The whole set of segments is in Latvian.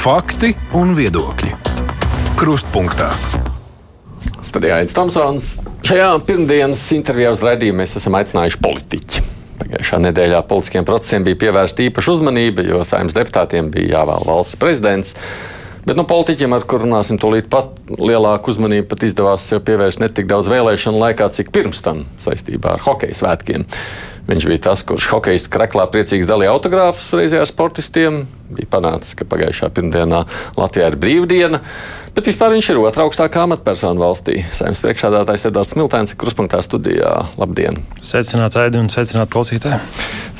Fakti un viedokļi. Krustpunktā. Studijā Aits Tomsons. Šajā pirmdienas intervijā uz raidījumu mēs esam aicinājuši politiķi. Pagājušā nedēļā politiskiem procesiem bija pievērsta īpaša uzmanība, jo saimnes deputātiem bija jāvēl valsts prezidents. Bet no politiķiem, ar kuriem runāsim, tūlīt pat lielāku uzmanību pat izdevās pievērst ne tik daudz vēlēšanu laikā, cik pirms tam saistībā ar hokeja svētkiem. Viņš bija tas, kurš hokeja kreklā priecīgs dalīja autogrāfus reizē ar sportistiem. Bija panācis, ka pagājušā pirmdienā Latvijā ir brīvdiena, bet vispār viņš ir otrā augstākā amatpersona valstī. Saimnes priekšādātājs Edvards Miltēns kruspunktā studijā. Labdien! Sveicināt, Aidi, un sveicināt klausītāju!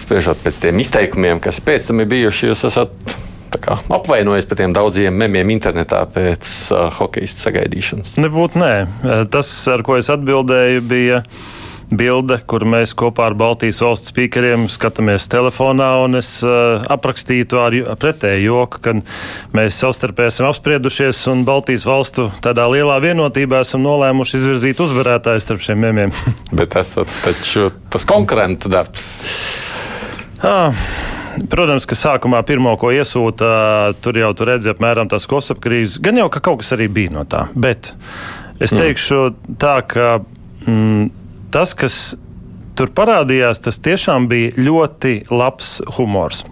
Spriežot pēc tiem izteikumiem, kas pēc tam ir bijuši, jūs esat kā, apvainojos par tiem daudziem memiem internetā pēc uh, hokeja sagaidīšanas? Nebūtu nē. Tas, ar ko es atbildēju, bija bilde, kur mēs kopā ar Baltijas valsts spīkeriem skatāmies telefonā, un es uh, aprakstīju to ar pretēju joku, kad mēs savstarpēji esam apspriedušies, un Baltijas valstu tādā lielā vienotībā esam nolēmuši izvirzīt uzvarētājus starp šiem mēmiem. Bet tas taču tas konkurentu darbs. Ah, Protams, ka sākumā pirmo, ko iesūta, tur jau tur redzēja apmēram tās kosapkrīzes. Gan jau, ka kaut kas arī bija no tā. Bet es mm. teikšu tā, ka mm, tas, kas tur parādījās, tas tiešām bija ļoti labs humors.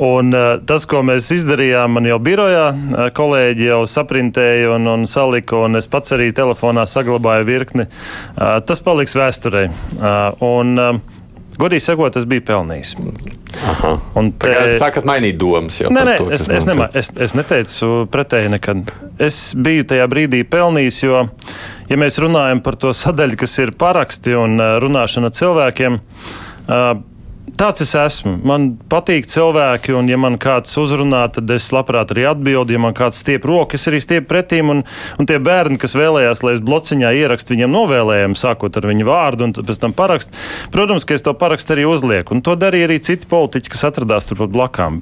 Un, uh, tas, ko mēs izdarījām, man jau birojā uh, kolēģi jau saprintēja un, un salika, un es pats arī telefonā saglabāju virkni. Uh, tas paliks vēsturē. Un, Godīgi sakot, tas bija pelnījis. Aha. Un te... Sākat mainīt domas jau nē, nē, to, es, es, nemā, es, es neteicu pretēji nekad. Es biju tajā brīdī pelnījis, jo, ja mēs runājam par to sadaļu, kas ir paraksti un runāšana cilvēkiem, uh, Tāds es esmu. Man patīk cilvēki, un, ja man kāds uzrunā, tad es labprāt arī atbildu. Ja man kāds stiep roku, es arī stiepu pretīm. Un, un tie bērni, kas vēlējās, lai es blociņā ierakstu viņiem novēlējumu, sākot ar viņu vārdu un pēc tam parakstu, protams, ka es to parakstu arī uzlieku. Un to darīja arī citi politiķi, kas atradās turpat blakām.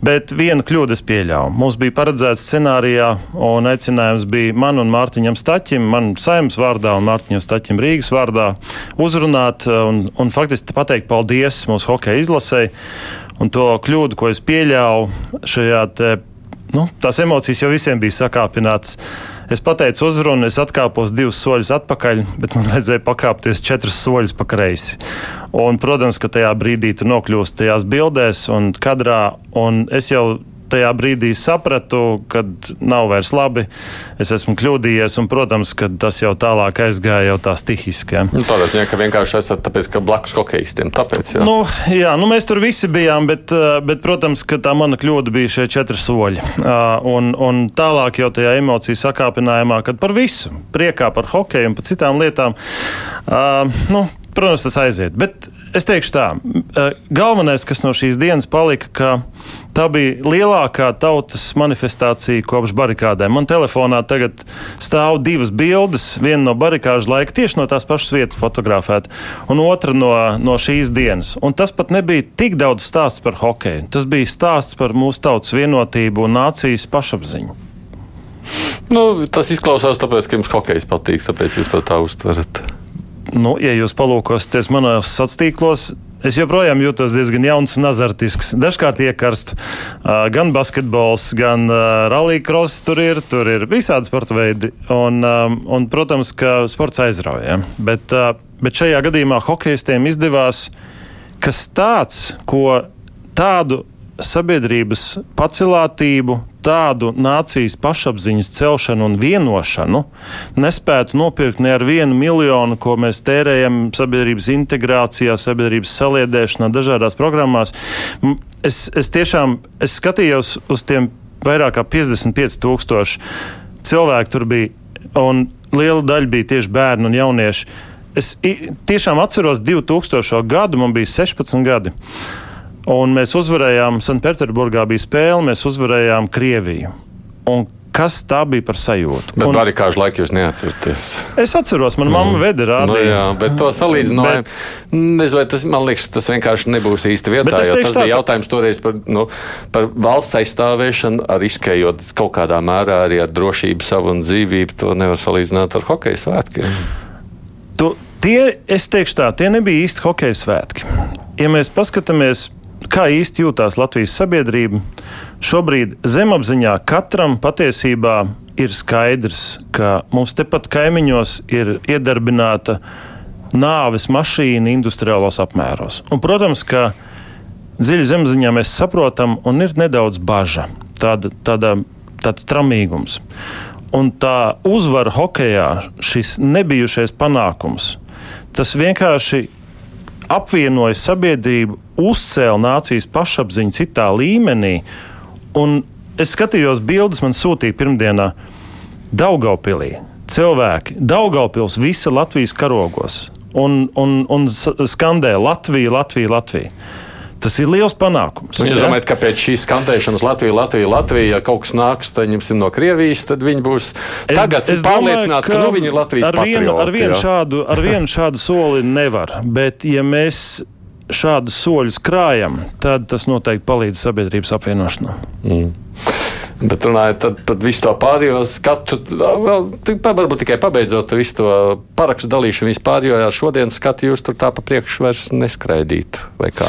Bet vienu kļūdu es pieļāvu. Mums bija paredzēts scenārijā, un aicinājums bija man un Mārtiņam Staķim, man saimnes vārdā un Mārtiņam Staķim Rīgas vārdā uzrunāt un, un faktiski pateikt paldies mūsu hokeja izlasē. Un to kļūdu, ko es pieļāvu šajā te, nu, tās emocijas jau visiem bija sakāpināts. Es pateicu uzrunu, es atkāpos divus soļus atpakaļ, bet man vajadzēja pakāpties četrus soļus pa kreisi. Un, protams, ka tajā brīdī tu nokļūsti tajās bildēs un kadrā, un es jau tajā brīdī sapratu, ka nav vairs labi. Es esmu kļūdījies, un, protams, ka tas jau tālāk aizgāja jau tā stihiski. Ja. Nu, Tādā ziņā, ka vienkārši esat tāpēc, ka blakus hokeistiem. Tāpēc, jā. Nu, jā, nu, mēs tur visi bijām, bet, bet, protams, ka tā mana kļūda bija šie četri soļi. Un, un tālāk jau tajā emociju sakāpinājumā, kad par visu, priekā par hokeju un par citām lietām, nu, protams, tas aiziet. Bet es teikšu tā, galvenais, kas no šīs dienas palika, ka Tā bija lielākā tautas manifestācija kopš barikādēm. Man telefonā tagad stāv divas bildes. Viena no barikāžu laika, tieši no tās pašas vietas fotografēta, un otra no, no šīs dienas. Un tas pat nebija tik daudz stāsts par hokeju. Tas bija stāsts par mūsu tautas vienotību un nācijas pašapziņu. Nu, tas izklausās tāpēc, ka jums hokejs patīk, tāpēc jūs to tā uztverat. Nu, ja jūs palūkosieties manos sociālos tīklos, Es joprojām jūtos diezgan jauns un azartisks. Dažkārt iekarstu uh, gan basketbols, gan uh, rallycross. Tur ir, tur ir visādi sporta veidi. Un, um, un, protams, ka sports aizrauja. Bet, uh, bet šajā gadījumā hokeistiem izdevās kas tāds, ko tādu sabiedrības pacelātību, tādu nācijas pašapziņas celšanu un vienošanu nespētu nopirkt ne ar vienu miljonu, ko mēs tērējam sabiedrības integrācijā, sabiedrības saliedēšanā, dažādās programmās. Es, es tiešām es skatījos uz tiem vairāk kā 55 tūkstoši cilvēku tur bija, un liela daļa bija tieši bērni un jaunieši. Es tiešām atceros 2000. gadu, man bija 16 gadi. Un mēs uzvarējām Sanktpēterburgā, bija spēle, mēs uzvarējām Krieviju. Un kas tā bija par sajūtu. Bet arī kādu laiku jūs neatceraties? Es atceros, manā mamma mm. veda rādījumu. Nu, jā, bet to salīdzinājumu, nezinu, vai tas, man liekas, tas vienkārši nebūs īsti vietā, jo tas tā, bija jautājums toreiz par, nu, par valsts aizstāvēšanu, riskējot kaut kādā mērā arī ar drošību savu un dzīvību. To nevar salīdzināt ar hokeja svētkiem. Tu, tie, es teikšu tā, tie nebija īsti hokeja svētki. Ja mēs paskatāmies kā īsti jūtās Latvijas sabiedrība. Šobrīd zemapziņā katram patiesībā ir skaidrs, ka mums tepat kaimiņos ir iedarbināta nāves mašīna industriālos apmēros. Un, protams, ka dziļi zemapziņā mēs saprotam, un ir nedaudz bažas, tāda, tāda, tāds tramīgums. Un tā uzvara hokeja, šis nebijušais panākums, tas vienkārši apvienoja sabiedrību, uzcēla nācijas pašapziņu citā līmenī. Un es skatījos bildes, man sūtīja pirmdienā Daugaupilī. Cilvēki, Daugaupils, visa Latvijas karogos un, un, un skandē Latviju, Latviju, Latviju. Tas ir liels panākums. Jūs ja? domājat, ka pēc šīs skandēšanas Latvija, Latvija, Latvija, ja kaut kas nāks no Krievijas, tad viņi būs es, tagad es pārliecināti, ka, ka nu, viņi ir Latvijas ar vienu, patrioti, ar vienu, šādu, ar vienu šādu soli nevar. Bet, ja mēs šādus soļus krājam, tad tas noteikti palīdz sabiedrības apvienošanā. Mm. Bet runājot, tad, tad visu to pārējo skatu, vēl, varbūt tikai pabeidzot visu to parakstu dalīšanu vispār, jo ar šodienas skatu jūs tur tā pa priekšu vairs neskraidītu, vai kā?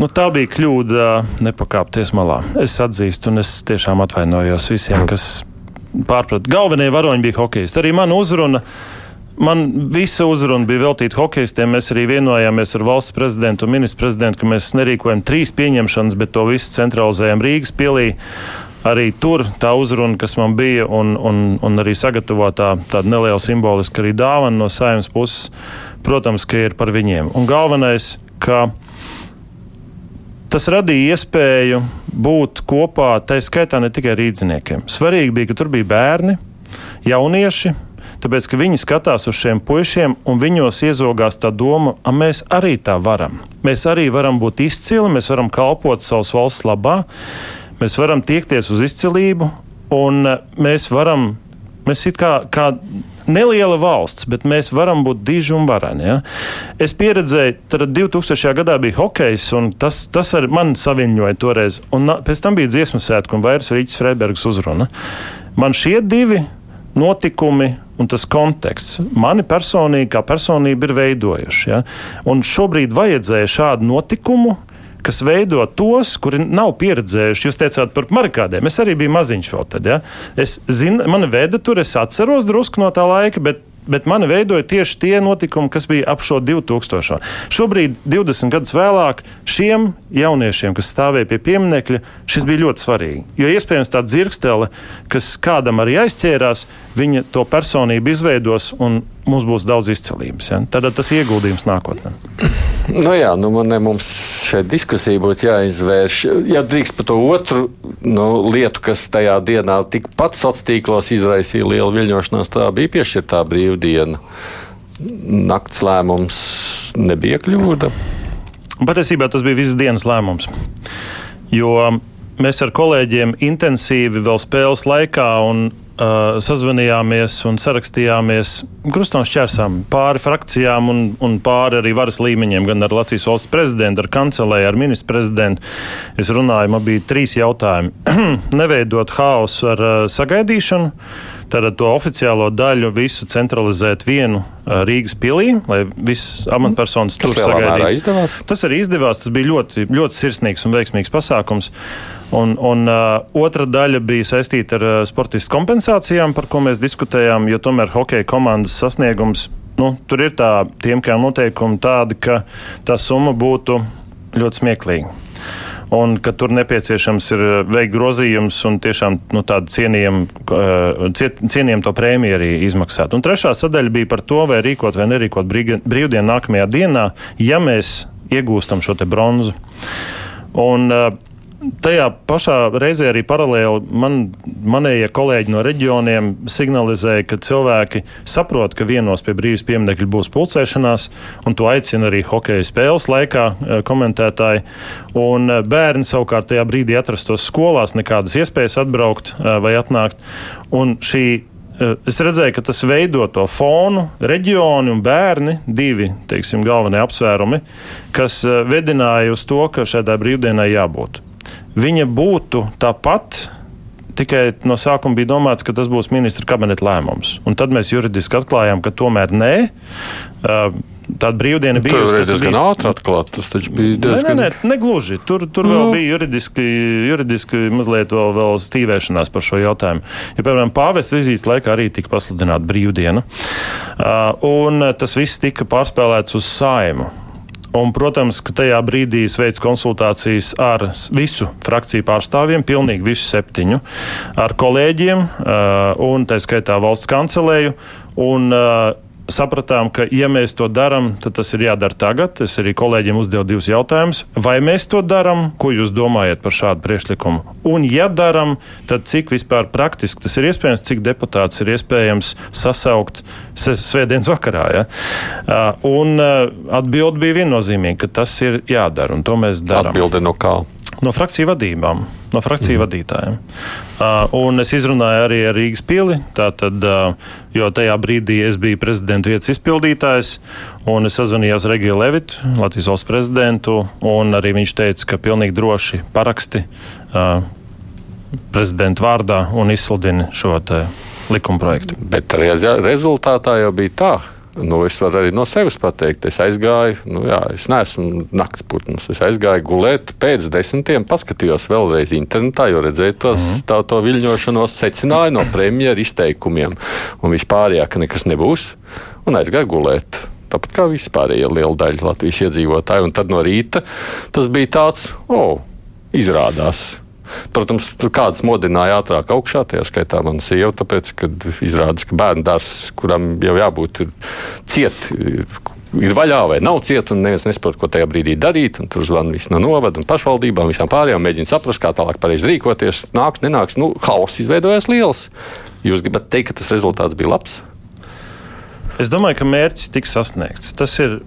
Nu, tā bija kļūda nepakāpties malā. Es atzīstu, un es tiešām atvainojos visiem, kas pārprata. Galvenie varoņi bija hokejisti. Arī mana uzruna. Man visa uzruna bija veltīta hokeistiem. Mēs arī vienojāmies ar valsts prezidentu un ministru prezidentu, ka mēs nerīkojam trīs pieņemšanas, bet to visu centralizējam Rīgas pilī. Arī tur tā uzruna, kas man bija, un, un, un arī sagatavotā tāda neliela simboliska arī dāvana no saimnes puses, protams, ka ir par viņiem. Un galvenais, ka Tas radīja iespēju būt kopā, tā skaitā ne tikai rīdziniekiem. Svarīgi bija, ka tur bija bērni, jaunieši, tāpēc ka viņi skatās uz šiem puišiem un viņos iezogās tā doma, ka mēs arī tā varam. Mēs arī varam būt izcili, mēs varam kalpot savas valsts labā, mēs varam tiekties uz izcilību un mēs varam. Mēs kā, kā neliela valsts, bet mēs varam būt diži un vareni. Ja? Es pieredzēju, tad 2000. gadā bija hokejs, un tas, tas ar mani saviņoja toreiz. Un pēc tam bija dziesmu svētku un vairs Rīgas Freibergas uzruna. Man šie divi notikumi un tas konteksts mani personīgi, kā personību, ir veidojuši. Ja? Un šobrīd vajadzēja šādu notikumu, kas veido tos, kuri nav pieredzējuši. Jūs teicāt par markādēm. Es arī biju maziņš vēl tad. Ja? Es zinu, mana veida tur es atceros drusku no tā laika, bet bet mani veidoja tieši tie notikumi, kas bija ap šo 2000. Šobrīd, 20 gadus vēlāk, šiem jauniešiem, kas stāvēja pie pieminiekļa, šis bija ļoti svarīgi. Jo iespējams tā dzirkstele, kas kādam arī aizķērās, viņa to personību izveidos un mums būs daudz izcelības. Ja? Tad tas ir ieguldījums nākotnē. Nu jā, nu man, mums šeit diskusija būtu jāizvērš. Ja drīkst par to otru nu, lietu, kas tajā dienā tikpat sociālos tīklos izraisīja lielu viļņošanos, tā bija piešķirtā brīvdiena. Nakts lēmums nebija kļūda. Patiesībā tas bija visas dienas lēmums. Jo mēs ar kolēģiem intensīvi vēl spēles laikā un uh, sazvanījāmies un sarakstījāmies krustānu šķērsām pāri frakcijām un, un pāri arī varas līmeņiem, gan ar Latvijas valsts prezidentu, ar kancelēju, ar ministru prezidentu. Es runāju, man bija trīs jautājumi. Neveidot haosu ar uh, sagaidīšanu. Tātad to oficiālo daļu visu centralizēt vienu uh, Rīgas pilī, lai visas amatpersonas tur sagaidītu. Tas arī izdevās. Tas bija ļoti, ļoti sirsnīgs un veiksmīgs pasākums. Un, un uh, otra daļa bija saistīta ar uh, sportistu kompensācijām, par ko mēs diskutējām, jo tomēr hokeja komandas sasniegums. Nu, tur ir tā, tiem kā noteikumi tādi, ka tā summa būtu ļoti smieklīga un ka tur nepieciešams ir uh, veikt grozījums un tiešām nu, tādu cienījumu, uh, cienījumu to prēmiju arī izmaksāt. Un trešā sadaļa bija par to, vai rīkot vai nerīkot brīvdienu nākamajā dienā, ja mēs iegūstam šo bronzu. Un, uh, tajā pašā reizē arī paralēli man, manējie kolēģi no reģioniem signalizēja, ka cilvēki saprot, ka vienos pie brīvības pieminiekļa būs pulcēšanās, un to aicina arī hokeja spēles laikā eh, komentētāji. Un eh, bērni savukārt tajā brīdī atrastos skolās, nekādas iespējas atbraukt eh, vai atnākt. Un šī Es redzēju, ka tas veido to fonu, reģioni un bērni, divi teiksim, galvenie apsvērumi, kas vedināja uz to, ka šādai brīvdienai jābūt viņa būtu tāpat. Tikai no sākuma bija domāts, ka tas būs ministra kabineta lēmums. Un tad mēs juridiski atklājām, ka tomēr nē. tāda brīvdiena Tur bija tas ir diezgan ātri atklāt. Tas taču bija Nē, nē, diezgan. nē, negluži. Tur, tur Nu. vēl bija juridiski, juridiski mazliet vēl, vēl stīvēšanās par šo jautājumu. Ja, piemēram, pāvests vizītes laikā arī tika pasludināta brīvdiena, uh, un tas viss tika pārspēlēts uz saimu. Un, protams, ka tajā brīdī es veicu konsultācijas ar visu frakciju pārstāvjiem, pilnīgi visu septiņu, ar kolēģiem un tā skaitā valsts kancelēju. Un, uh, sapratām, ka, ja mēs to darām, tad tas ir jādara tagad. Es arī kolēģiem uzdevu divus jautājumus. Vai mēs to darām? Ko jūs domājat par šādu priekšlikumu? Un, ja darām, tad cik vispār praktiski tas ir iespējams, cik deputāts ir iespējams sasaukt svētdienas vakarā? Ja? Un atbilde bija viennozīmīga, ka tas ir jādara, un to mēs darām. Atbilde no kā? No frakciju vadībām, no frakciju mm. vadītājiem. Uh, un es izrunāju arī ar Rīgas pili, tātad, uh, jo tajā brīdī es biju prezidenta vietas izpildītājs, un es sazvanījos ar Regiju Levitu, Latvijas valsts prezidentu, un arī viņš teica, ka pilnīgi droši paraksti uh, prezidenta vārdā un izsludina šo likuma projektu. Bet re rezultātā jau bija tā. Nu, es varu arī no sevis pateikt, es aizgāju, nu, jā, es neesmu naktas putns. Es aizgāju gulēt pēc desmitiem, paskatījos vēlreiz internetā, jo redzēju tos, mm -hmm. tā, to viļņošanos, secināju no premjera izteikumiem un vispārējā, ka nekas nebūs, un aizgāju gulēt. Tāpat kā vispārējie liela daļa Latvijas iedzīvotāju, un tad no rīta tas bija tāds, oh, izrādās. Protams, tur kāds modināja ātrāk augšā, tajā skaitā mana sieva, tāpēc, ka izrādās, ka bērnu dārzs, kuram jau jābūt ciet, ir vaļā vai nav cieta, un neviens nesaprot, ko tajā brīdī darīt. Tur zvana visi no novada un pašvaldībām, visām pārējām, mēģina saprast, kā tālāk pareizi rīkoties. Nāks, nenāks, nu, hauss izveidojās liels. Jūs gribat teikt, ka tas rezultāts bija labs? Es domāju, ka mērķis tiks sasniegts. Tas ir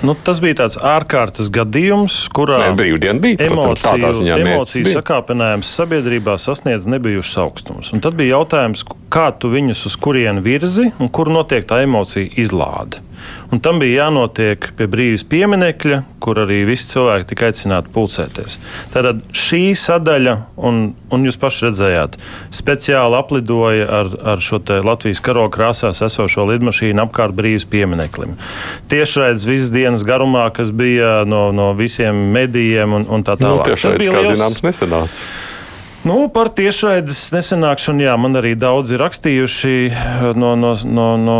Nu, tas bija tāds ārkārtas gadījums, kurā Nē, brīvdiena bija. Emociju, ziņā emociju bija. sakāpinājums sabiedrībā sasniedz nebijušas augstumus. Un tad bija jautājums, kā tu viņus uz kurienu virzi un kur notiek tā emocija izlāde. Un tam bija jānotiek pie brīvības pieminekļa, kur arī visi cilvēki tika aicināti pulcēties. Tātad šī sadaļa, un, un jūs paši redzējāt, speciāli aplidoja ar, ar šo Latvijas karoga krāsās esošo lidmašīnu apkārt brīvības piemineklim. Tiešraides visas dienas garumā, kas bija no, no visiem medijiem un, un tā Nu, tālāk. tieši tāds, kā zināms, nesenāts. Nu, par tiešraides nesenākšanu, jā, man arī daudz ir rakstījuši no, no, no, no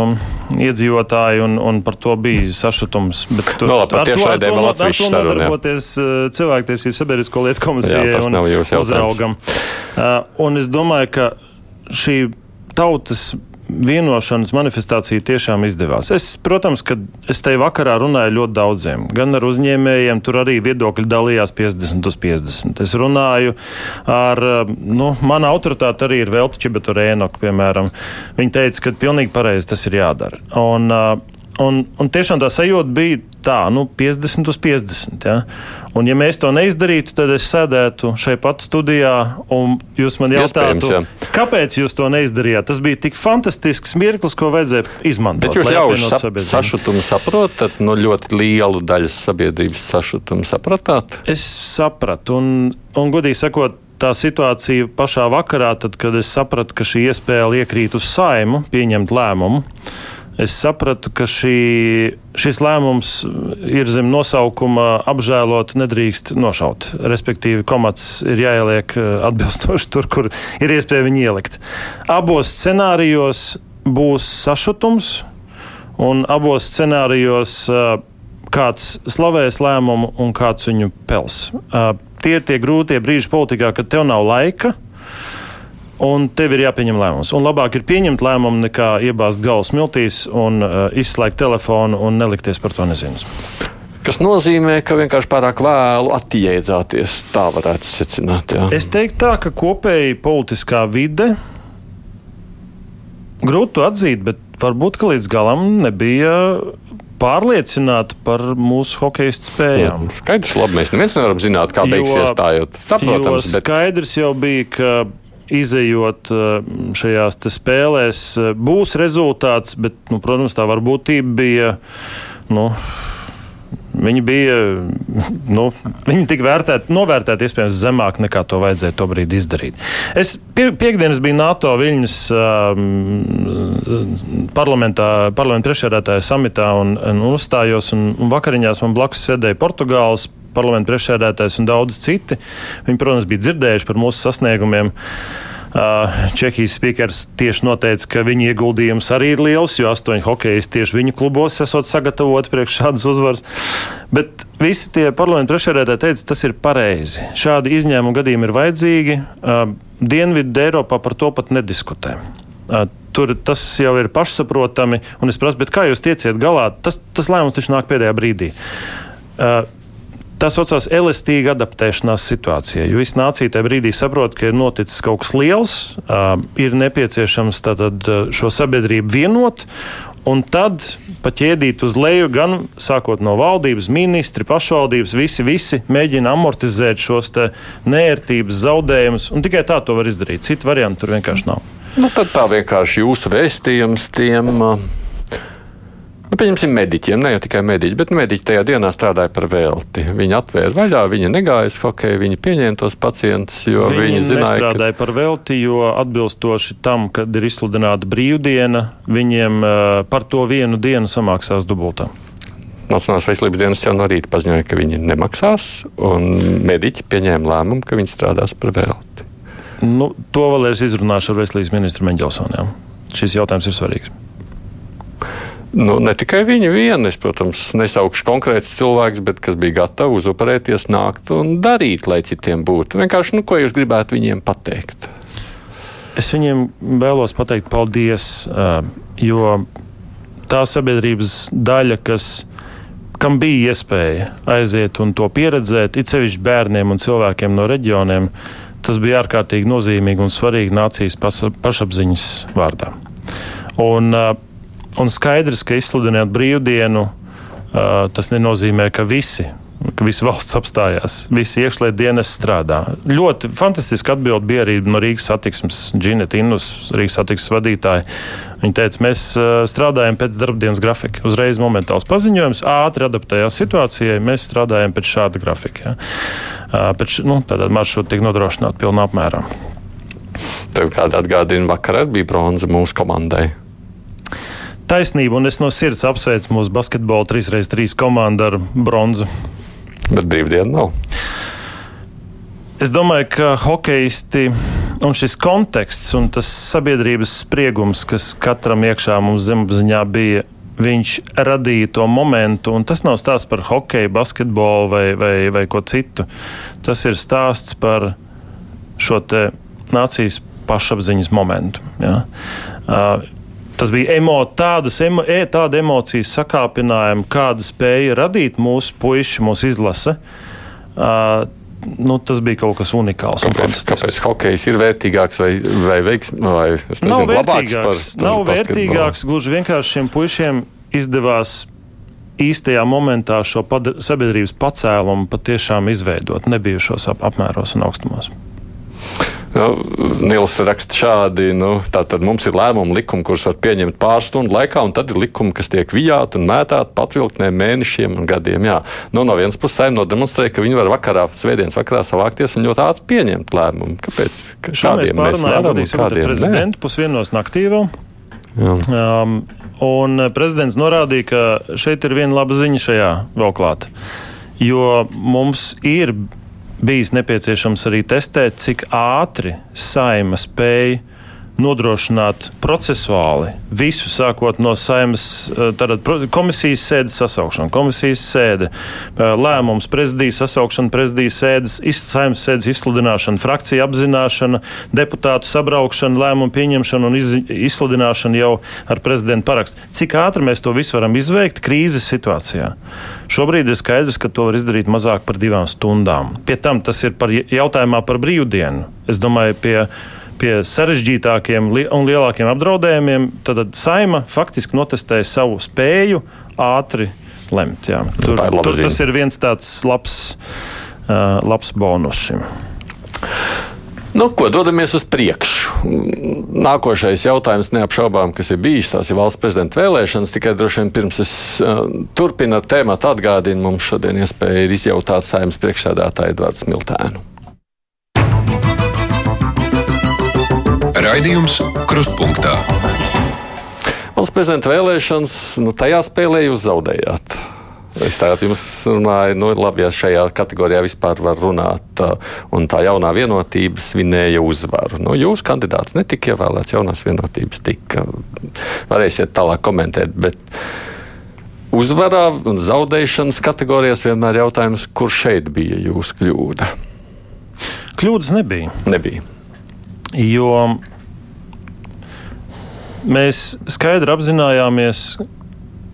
iedzīvotāji, un, un par to bija sašutums. Bet tur No, labi, par tiešraidēm vēl to saruna, nodarboties uh, cilvēktiesību sabiedrisko lietu komisijai Jā, un uzraugam. Uh, un es domāju, ka šī tautas vienošanas manifestācija tiešām izdevās. Es, protams, ka es te vakarā runāju ļoti daudziem, gan ar uzņēmējiem, tur arī viedokļi dalījās 50 uz 50. Es runāju ar, nu, mana autoritāte arī ir Velta Čibeturēnoka, piemēram. Viņa teica, ka pilnīgi pareizi tas ir jādara. Un, uh, Un, un tiešām tā sajūta bija tā, nu, 50 uz 50. Ja? Un, ja mēs to neizdarītu, tad es sēdētu šeit pat studijā, un jūs man jautātu, jā. kāpēc jūs to neizdarījāt. Tas bija tik fantastisks mirklis, ko vajadzēja izmantot. Bet jūs apvienotu sap, sabiedrību. sašutumu saprotat, nu ļoti lielu daļu sabiedrības sašutumu sapratāt? Es sapratu, un, un godīgi sakot, tā situācija pašā vakarā, tad, kad es sapratu, ka šī iespēja iekrīt uz saimu, pieņemt lēmumu. Es sapratu, ka šī, šis lēmums ir zem nosaukuma apžēlot, nedrīkst nošaut. Respektīvi, komats ir jāieliek eh, atbilstoši tur, kur ir iespēja viņu ielikt. Abos scenārijos būs sašutums, un abos scenārijos eh, kāds slavēs lēmumu un kāds viņu pels. Uh, tie ir tie grūtie brīži politikā, kad tev nav laika. Un tev ir jāpieņem lēmums. Un labāk ir pieņemt lēmumu, nekā iebāzt galvas miltīs un uh, izslēgt telefonu un nelikties par to nezinas. Kas nozīmē, ka vienkārši pārāk vēlu attiedzāties. Tā varētu secināt. Jā. Es teiktu tā, ka kopēji politiskā vide grūti atzīt, bet varbūt līdz galam nebija pārliecināta par mūsu hokeja spējām. Nu, Skaidrs, labi, mēs neviens nevaram zināt, kā beigsies tā, jo tas saprotams. jo Bet skaidrs jau bija, ka izējot eh, šajās spēlēs, eh, būs rezultāts, bet, nu, protams, tā varbūtība bija nu, Viņi bija, nu, viņi tika vērtēti, novērtēti iespējams zemāk nekā to vajadzēja to brīdi izdarīt. Es pie, piekdienas biju NATO Viļņas um, parlamentā, parlamenta priekšsēdētāja samitā un, un uzstājos, un, un vakariņās man blakus sēdēja Portugāles parlamenta priekšsēdētājs un daudz citi. Viņi, protams, bija dzirdējuši par mūsu sasniegumiem. Čehijas spīkers tieši noteica, ka viņa ieguldījums arī ir liels, jo astoņi hokeisti tieši viņu klubos esot sagatavoti priekš šādas uzvaras. Bet visi tie parlamentu priekšsēdētāji teica, tas ir pareizi. Šādi izņēmumi gadījumi ir vajadzīgi. Dienvidu Eiropā par to pat nediskutē. Tur tas jau ir pašsaprotami, un es prasu, kā jūs tieciet galā? Tas, tas lēmums taču nāk pēdējā brīdī. Tas saucās elastīga adaptēšanās situācijai. Jo visa nācija tajā brīdī saprot, ka ir noticis kaut kas liels, ir nepieciešams tātad, šo sabiedrību vienot. Un tad paķēdīt uz leju, gan sākot no valdības, ministri, pašvaldības, visi, visi mēģina amortizēt šos nērtības zaudējumus. Tikai tā to var izdarīt. Citu variantu tur vienkārši nav. Nu, tad tā vienkārši jūsu vēstījums tiem. Uh Nu, pieņemsim, mediķiem, ne jau tikai mediķi, bet mediķi tajā dienā strādāja par velti. Viņi atvēra vaļā, viņi negāja uz hokeju, viņi pieņēma tos pacientus, jo viņi, viņi zināja, ka strādāja par velti, jo atbilstoši tam, kad ir izsludināta brīvdiena, viņiem uh, par to vienu dienu samaksās dubultā. Nacionālās veselības dienas jau no rīta paziņoja, ka viņi nemaksās, un mediķi pieņēma lēmumu, ka viņi strādās par velti. Nu, to vēl es izrunāšu ar veselības ministru Meņģelsonu. Šis jautājums ir svarīgs. Nu, ne tikai viņi vieni, es, protams, nesaukšu konkrēts cilvēks, bet kas bija gatavs uzuparēties, nākt un darīt, lai citiem būtu. Vienkārši, nu, ko jūs gribētu viņiem pateikt? Es viņiem vēlos pateikt paldies, jo tā sabiedrības daļa, kas, kam bija iespēja aiziet un to pieredzēt, it sevišķi bērniem un cilvēkiem no reģioniem, tas bija ārkārtīgi nozīmīgi un svarīgi nācijas pašapziņas vārdā. Un, uh, Un skaidrs, ka izsludināt brīvdienu, tas nenozīmē, ka visi ka visa valsts apstājās, visi iekšlietu dienas strādā. Ļoti fantastiski atbild bija arī no Rīgas satiksmes Džineta Innus, Rīgas satiksmes vadītāja. Viņa teica, mēs strādājam pēc darbdienas grafika. Uzreiz momentāls paziņojums, ātri adaptējās situācijai, mēs strādājam pēc šāda grafika. Ja. Pēc, nu, tādā maršruta tiek nodrošināta pilnā apmērā. Tev kāda atgādina, vakar bija bronza mūsu komandai taisnība, un es no sirds apsveicu mūsu basketbola 3x3 komandu ar bronzu. Bet brīvdiena nav. Es domāju, ka hokeisti un šis konteksts un tas sabiedrības spriegums, kas katram iekšā mums zemapziņā bija, viņš radīja to momentu. Un tas nav stāsts par hokeju, basketbolu vai, vai, vai ko citu. Tas ir stāsts par šo nācijas pašapziņas momentu. Ja? Uh, Tas bija emo, tādas, emo, e, tāda emocijas sakāpinājuma, kāda spēja radīt mūsu puiši, mūsu izlase. Uh, nu, tas bija kaut kas unikāls. Kāpēc, kāpēc hokejs ir vērtīgāks vai, vai, veiks, vai nezinu, nav vērtīgāks? Par, nav vērtīgāks, gluži vienkārši šiem puišiem izdevās īstajā momentā šo sabiedrības pacēlumu patiešām izveidot nebijušos ap apmēros un augstumos. Nu, Nils raksta šādi, nu, tātad mums ir lēmuma likumi, kurus var pieņemt pāris stundu laikā, un tad ir likumi, kas tiek vijāti un mētāti patvilktnēm mēnešiem un gadiem. Jā. Nu, no vienas puses, saimno demonstrēja, ka viņi var vakarā, svētdienas vakarā savākties un ļoti ātri pieņemt lēmumu. Kāpēc? Šādiem mēs pārunājam, kādiem prezidentu pusvienos naktī vēl. Jā. Um, un prezidents norādīja, ka šeit ir viena laba ziņa šajā vēl klāt. Jo mums ir bijis nepieciešams arī testēt, cik ātri saima spēja nodrošināt procesuāli visu, sākot no saimas eh, tātad, komisijas sēdes sasaukšana, komisijas sēde, eh, lēmums, prezidijas sasaukšana, prezidijas sēdes, saimas sēdes izsludināšana, frakcija apzināšana, deputātu sabraukšana, lēmumu pieņemšana un iz, izsludināšana jau ar prezidenta parakstu. Cik ātri mēs to visu varam izveikt krīzes situācijā? Šobrīd ir skaidrs, ka to var izdarīt mazāk par divām stundām. Pie tam tas ir par jautājumā par brīvdienu. Es domāju, pie pie sarežģītākiem un lielākiem apdraudējumiem, tad saima faktiski notestēja savu spēju ātri lemt. Jā. Tur, tur tas ir viens tāds labs, uh, labs bonus šim. Nu, ko dodamies uz priekšu? Nākošais jautājums neapšaubām, kas ir bijis, tās ir valsts prezidenta vēlēšanas. Tikai droši vien pirms es uh, turpinu tēmu atgādinu, mums šodien iespēja ir izjautāt saimnes priekšsēdētāju Edvards Miltēnu. Raidījums Krustpunktā. Valsts prezidenta vēlēšanas, nu, tajā spēlē jūs zaudējāt. Es tagad jums runāju, nu, labi, ja šajā kategorijā vispār var runāt, un tā jaunā vienotība svinēja uzvaru. Nu, jūsu kandidāts netika ievēlēts, jaunās vienotības tika. Varēsiet tālāk komentēt, bet uzvarā un zaudēšanas kategorijās vienmēr jautājums, kur šeit bija jūsu kļūda? Kļūdas nebija. Nebija. Jo mēs skaidri apzinājāmies,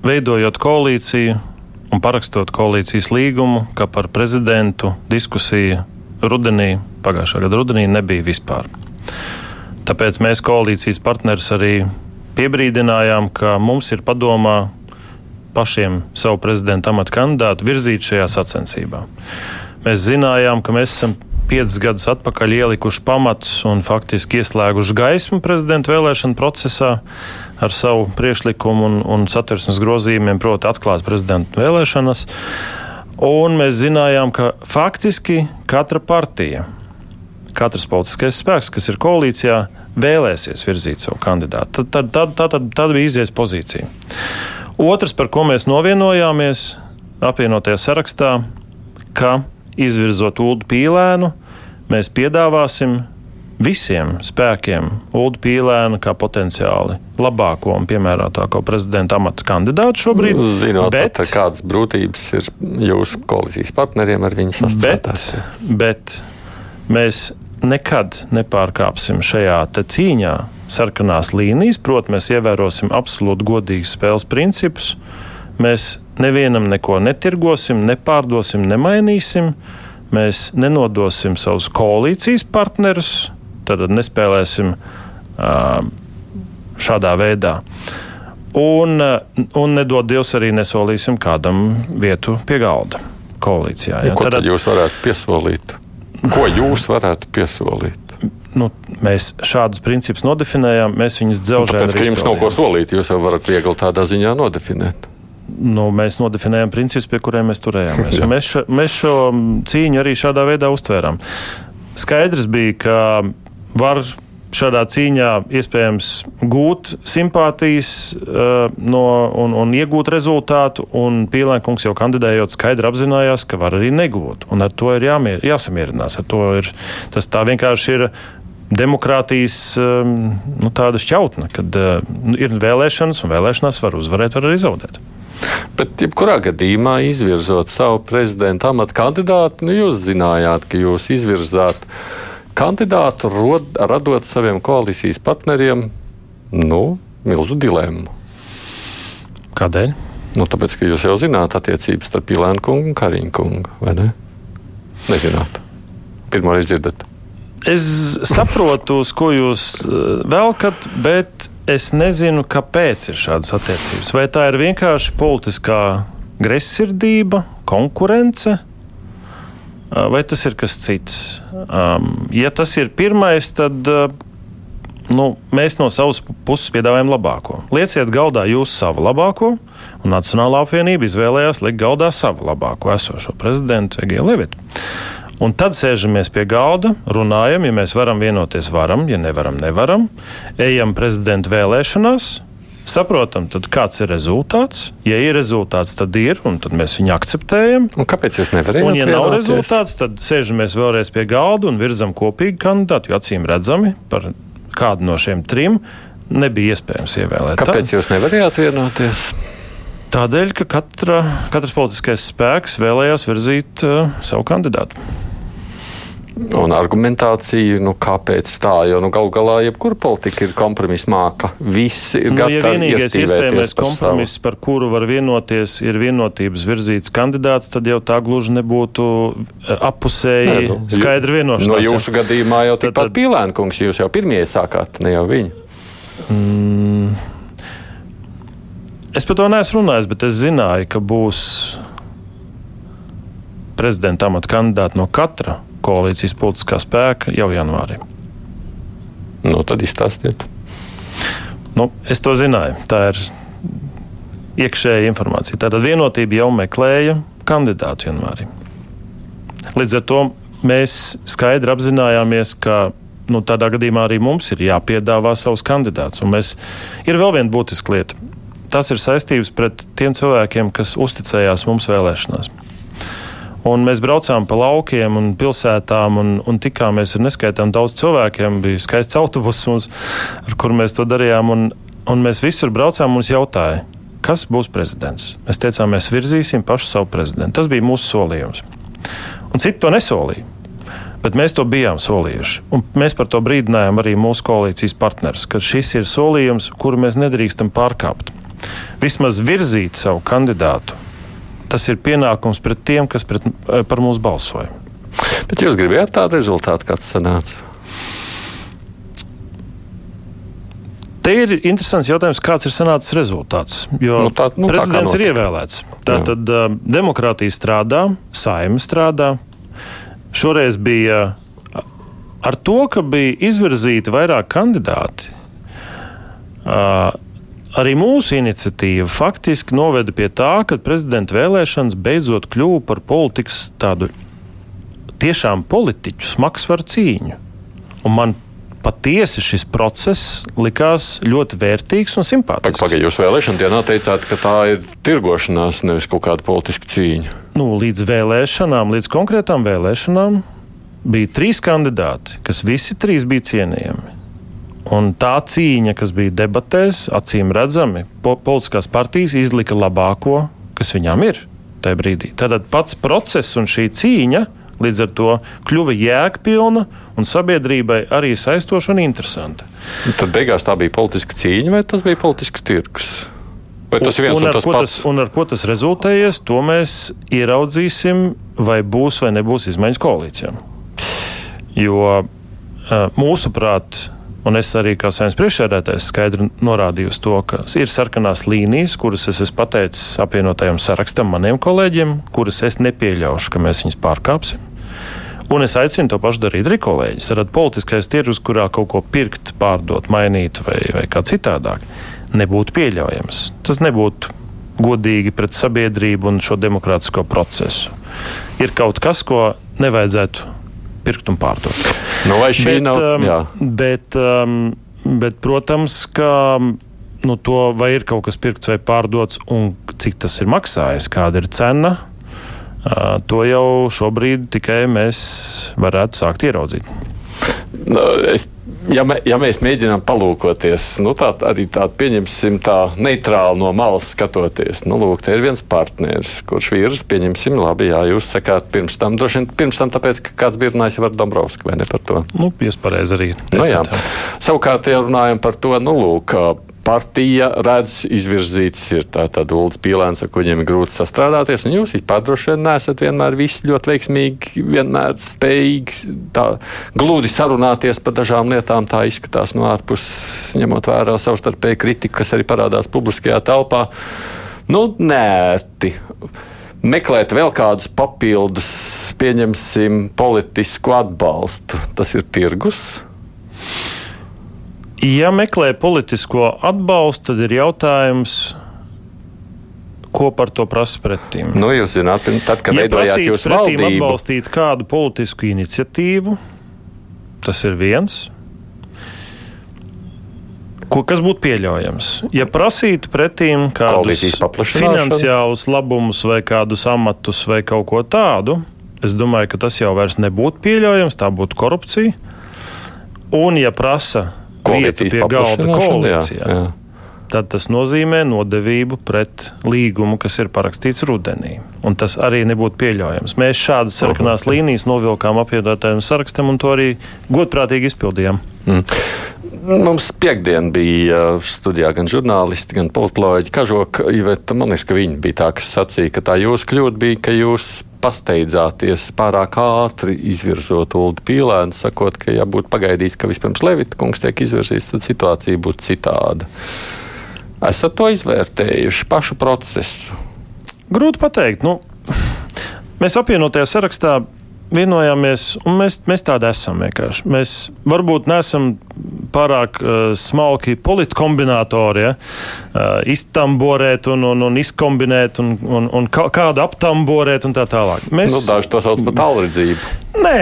veidojot koalīciju, un parakstot koalīcijas līgumu, ka par prezidentu diskusija rudenī, pagājušā gada rudenī, nebija vispār. Tāpēc mēs koalīcijas partnerus arī piebrīdinājām, ka mums ir padomā pašiem savu prezidenta amatu kandidātu virzīt šajā sacensībā. Mēs zinājām, ka mēs esam piecus gadus atpakaļ ielikuši pamatus un faktiski ieslēguši gaismu prezidenta vēlēšanu procesā ar savu priekšlikumu un, un satversmes grozījumiem, proti, atklāt prezidenta vēlēšanas. Un mēs zinājām, ka faktiski katra partija, katrs politiskais spēks, kas ir koalīcijā, vēlēsies virzīt savu kandidātu. Tad, tad, tad, tad, tad bija izies pozīcija. Otrs, par ko mēs novienojāmies apvienotajā sarakstā, ka izvirzot Ulu Pīlēnu, mēs piedāvāsim visiem spēkiem Ulu Pīlēnu kā potenciāli labāko un piemērotāko prezidenta amata kandidātu šobrīd. Zinot, bet, pat, kādas brūtības ir jūsu koalīcijas partneriem ar viņu sastāvdaļā. Bet, bet mēs nekad nepārkāpsim šajā cīņā sarkanās līnijas, proti, mēs ievērosim absolūti godīgus spēles principus. Mēs nevienam neko netirgosim, nepārdosim, nemainīsim. Mēs nenodosim savus koalīcijas partnerus, tad nespēlēsim šādā veidā. Un, un nedod Dievs arī nesolīsim kādam vietu pie galda koalīcijā. Ja? Ko tad, tad jūs varētu piesolīt? Ko jūs varētu piesolīt? Nu, mēs šādus principus nodefinējām, mēs viņus dzelžam. Nu, tāpēc, ka jums nav ko solīt, jūs jau varat viegli tādā ziņā nodefinēt nu, mēs nodefinējām principus, pie kuriem mēs turējāmies. mēs, šo, mēs šo cīņu arī šādā veidā uztvērām. Skaidrs bija, ka var šādā cīņā iespējams gūt simpātijas uh, no, un, un iegūt rezultātu, un Pīlēnkungs jau kandidējot skaidri apzinājās, ka var arī negūt, un ar to ir jāmier, jāsamierinās. Ir, tas tā vienkārši ir demokrātijas um, nu, tāda šķautne, kad uh, ir vēlēšanas, un vēlēšanās var uzvarēt, var arī zaudēt. Bet, jebkurā gadījumā, izvirzot savu prezidenta amatu kandidātu, nu, jūs zinājāt, ka jūs izvirzāt kandidātu, rod, radot saviem koalīcijas partneriem nu, milzu dilemmu. Kādēļ? Nu, tāpēc, ka jūs jau zināt attiecības starp Pilēnu kungu un Kariņu kungu, vai ne? Nezināt. Pirmo reizi dzirdat. Es saprotu, uz ko jūs eh, velkat, bet es nezinu, kāpēc ir šādas attiecības. Vai tā ir vienkārši politiskā greizsirdība, konkurence, vai tas ir kas cits? Ja tas ir pirmais, tad nu, mēs no savas puses piedāvājam labāko. Lieciet galdā jūs savu labāko, un Nacionālā apvienība izvēlējās likt galdā savu labāko esošo prezidentu Egiju Levitu. Un tad sēžamies pie galda, runājam, ja mēs varam vienoties, varam, ja nevaram, nevaram. Ejam prezidenta vēlēšanās, saprotam, tad kāds ir rezultāts. Ja ir rezultāts, tad ir, un tad mēs viņu akceptējam. Un kāpēc jūs nevarat? Un, ja nav rezultāts, tad sēžamies vēlreiz pie galda un virzam kopīgi kandidātu, jo acīm redzami par kādu no šiem trim nebija iespējams ievēlēt. Kāpēc tā? jūs nevarējāt vienoties? Tādēļ, ka katra, katrs politiskais spēks vēlējās virzīt uh, savu kandidātu. Un argumentācija, nu, kāpēc tā, jo nu, galu galā jebkura politika ir kompromisa māka. Visi ir nu, gatavi. Ja vienīgais iespējamais kompromiss, savu. par kuru var vienoties, ir vienotības virzīts kandidāts, tad jau tā gluži nebūtu eh, apusēji Nē, nu, skaidri vienošanās. No jūsu gadījumā jau tikpat Pīlēnkungs, jūs jau pirmie sākāt, ne jau viņi. Mm. Es par to neesmu runājis, bet es zināju, ka būs prezidenta amata kandidāti no katra koalīcijas politiskā spēka jau janvārī. Nu, tad izstāstiet. Nu, es to zināju. Tā ir iekšēja informācija. Tātad vienotība jau meklēja kandidātu janvārī. Līdz ar to mēs skaidri apzinājāmies, ka nu, tādā gadījumā arī mums ir jāpiedāvā savus kandidātus. Un mēs, ir vēl viena būtiska lieta. Tas ir saistības pret tiem cilvēkiem, kas uzticējās mums vēlēšanās. Un mēs braucām pa laukiem un pilsētām un, un tikāmies ar neskaitām daudz cilvēkiem. Bija skaists autobus, mums, ar kuru mēs to darījām. Un, un mēs visur braucām un mums jautāja, kas būs prezidents. Mēs teicām, mēs virzīsim pašu savu prezidentu. Tas bija mūsu solījums. Un citi to nesolīja. Bet mēs to bijām solījuši. Un mēs par to brīdinājām arī mūsu koalīcijas partnerus, ka šis ir solījums, kuru mēs nedrīkstam pārkāpt. Vismaz virzīt savu kandidātu. Tas ir pienākums pret tiem, kas pret, eh, par mums balsoja. Bet jūs gribējāt tādu rezultātu, kāds sanāca? Te ir interesants jautājums, kāds ir sanācis rezultāts. Jo nu, tā, nu, prezidents tā ir ievēlēts. Tātad uh, demokrātija strādā, saima strādā. Šoreiz bija ar to, ka bija izvirzīti vairāk kandidāti. Uh, arī mūsu iniciatīva faktiski noveda pie tā, ka prezidenta vēlēšanas beidzot kļuva par politikas tādu tiešām politiķu smagsvaru cīņu. Un man patiesi šis process likās ļoti vērtīgs un simpātisks. Pagaidiet, jūs vēlēšana dienā teicāt, ka tā ir tirgošanās, nevis kaut kāda politiska cīņa. Nu, līdz vēlēšanām, līdz konkrētām vēlēšanām bija trīs kandidāti, kas visi trīs bija cienījami. Un tā cīņa, kas bija debatēs, acīm redzami, po politiskās partijas izlika labāko, kas viņām ir tajā brīdī. Tātad pats process un šī cīņa Līdz ar to kļuva jēgpilna un sabiedrībai arī saistoša un interesanta. Un tad beigās tā bija politiska cīņa vai tas bija politisks tirgus? Vai tas ir viens un, un, un tas pats? Tas, un ar ko tas rezultējies, to mēs ieraudzīsim, vai būs vai nebūs izmaiņas koalīcijām. Jo mūsuprāt, Un es arī kā saimnes priekšsēdētājs skaidri norādīju uz to, ka ir sarkanās līnijas, kuras es esmu pateicis apvienotajam sarakstam maniem kolēģiem, kuras es nepieļaušu, ka mēs viņus pārkāpsim. Un es aicinu to pašu darīt arī kolēģis. Tad politiskais tirgus, kurā kaut ko pirkt, pārdot, mainīt vai, vai kā citādāk, nebūtu pieļaujams. Tas nebūtu godīgi pret sabiedrību un šo demokrātisko procesu. Ir kaut kas, ko nevajadzētu pirkt un pārdot. Nu, vai šī bet, nav? Um, jā. Bet, um, bet, protams, ka nu, to vai ir kaut kas pirkts vai pārdots un cik tas ir maksājis, kāda ir cena. To jau šobrīd tikai mēs varētu sākt ieraudzīt. Nu, es ja, mē, ja mēs mēģinām palūkoties, nu, tā arī tādu pieņemsim tā neitrāli no malas skatoties, nu, lūk, te ir viens partneris, kurš vīrs, pieņemsim, labi, jā, jūs sakāt pirms tam, droši vien pirms tam, tāpēc, ka kāds bija runājis ar Dombrovski vai ne par to. Nu, jūs pareizi arī. Teicāt, nu, jā. Savukārt, ja runājam par to, nu, lūk, partija redz izvirzīts, ir tāda Ulrichs Pīlēns, ar kuriem ir grūti sastrādāties. Jūs vispār droši vien neesat vienmēr visi ļoti veiksmīgi, vienmēr spējīgi tā glūdi sarunāties par dažām lietām. Tā izskatās no ārpuses, ņemot vērā savstarpēju kritiku, kas arī parādās publiskajā telpā. Nu, nērti meklēt vēl kādus papildus, pieņemsim, politisku atbalstu. Tas ir tirgus. Ja meklē politisko atbalstu, tad ir jautājums, ko par to prasa pretim. Nu, jūs zināt, tad, kad ja veidojāt jūsu valdību, atbalstīt kādu politisku iniciatīvu, tas ir viens. Ko, kas būtu pieļaujams? Ja prasītu pretim kādus finansiālus labumus vai kādus amatus vai kaut ko tādu, es domāju, ka tas jau vairs nebūtu pieļaujams, tā būtu korupcija. Un, ja prasa vietu pie galda koalīcijā. Jā, jā. Tad tas nozīmē nodevību pret līgumu, kas ir parakstīts rudenī. Un tas arī nebūtu pieļaujams. Mēs šādas sarkanās uh -huh. līnijas novilkām apvienotājiem sarakstam un to arī godprātīgi izpildījām. Mm. Mums piekdien bija studijā gan žurnālisti, gan politoloģi. Kažoka, Iveta, man liekas, ka viņi bija tā, kas sacīja, ka tā jūsu kļūda bija, ka jūs pasteidzāties pārāk ātri izvirzot Ulu Pīlēnu, sakot, ka, ja būtu pagaidīts, ka vispirms Levita kungs tiek izvirzīts, tad situācija būtu citāda. Esat to izvērtējuši pašu procesu? Grūti pateikt. Nu, mēs apvienotajā sarakstā vienojāmies, un mēs, mēs tādi esam vienkārši. Mēs varbūt neesam pārāk uh, smalki politkombinātori, ja? uh, iztamborēt un, un, un izkombinēt un, un, un kādu aptamborēt un tā tālāk. Mēs, nu, daži to sauc par tālredzību. Nē,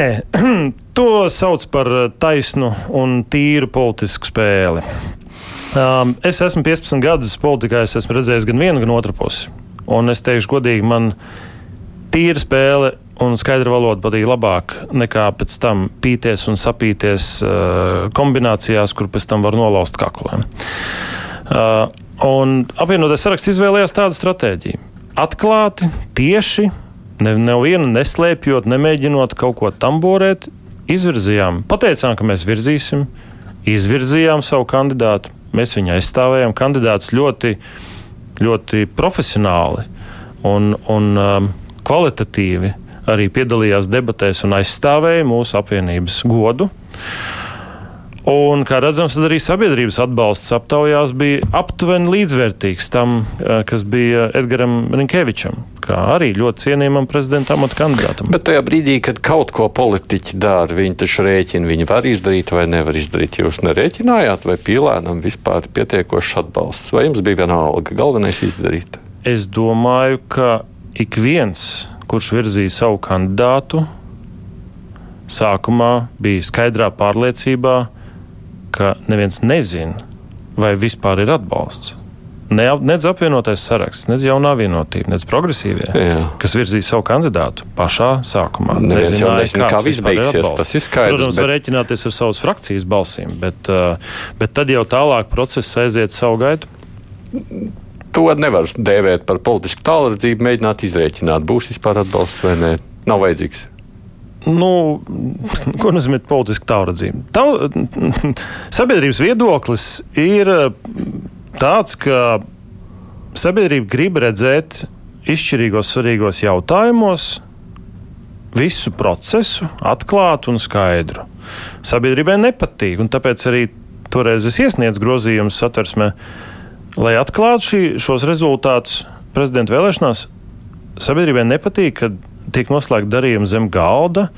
to sauc par taisnu un tīru politisku spēli. Um, es esmu 15 gadus politikā, es esmu redzējis gan vienu, gan otru pusi. Un es teikšu godīgi, man tīra spēle un skaidra valoda patīk labāk nekā pēc tam pīties un sapīties uh, kombinācijās, kur pēc tam var nolauzt kaklēm. Uh, un apvienotais saraksts izvēlējās tādu stratēģiju. Atklāti, tieši, nevienu ne neslēpjot, nemēģinot kaut ko tamborēt, izvirzījām, pateicām, ka mēs virzīsim, izvirzījām savu kandidātu, mēs viņu aizstāvējām. Kandidāts ļoti, ļoti profesionāli un, un um, kvalitatīvi arī piedalījās debatēs un aizstāvēja mūsu apvienības godu. Un, kā redzams, arī sabiedrības atbalsts aptaujās bija aptuveni līdzvērtīgs tam, eh, kas bija Edgars Rinkevičam, kā arī ļoti cienījamam prezidenta amata kandidātam. Bet tajā brīdī, kad kaut ko politiķi dara, viņi taču rēķina, viņi var izdarīt vai nevar izdarīt. Jūs nerēķinājāt, vai pīlēnam vispār ir pietiekošs atbalsts, vai jums bija vienalga galvenais izdarīt? Es domāju, ka ik viens kurš virzīja savu kandidātu, sākumā bija skaidrā pārliecībā, ka neviens nezina, vai vispār ir atbalsts. Ne, nedz apvienotais saraksts, nedz jaunā vienotība, nedz progresīvie, Jā. kas virzīja savu kandidātu pašā sākumā. Neviens jau nezina, kā viss beigsies. Tas ir skaidrs. Protams, bet... var rēķināties ar savas frakcijas balsīm, bet, uh, bet tad jau tālāk process aiziet savu gaitu to nevar dēvēt par politisku tālredzību, mēģināt izrēķināt, būs vispār atbalsts vai nē. Nav vajadzīgs. Nu, ko nozīmē politiska tālredzība? Tau, sabiedrības viedoklis ir tāds, ka sabiedrība grib redzēt izšķirīgos, svarīgos jautājumos visu procesu atklātu un skaidru. Sabiedrībai nepatīk, un tāpēc arī toreiz es iesniedzu grozījumus satversmē Lai atklātu šī, šos rezultātus prezidenta vēlēšanās, sabiedrībai nepatīk, ka tiek noslēgta darījuma zem galda,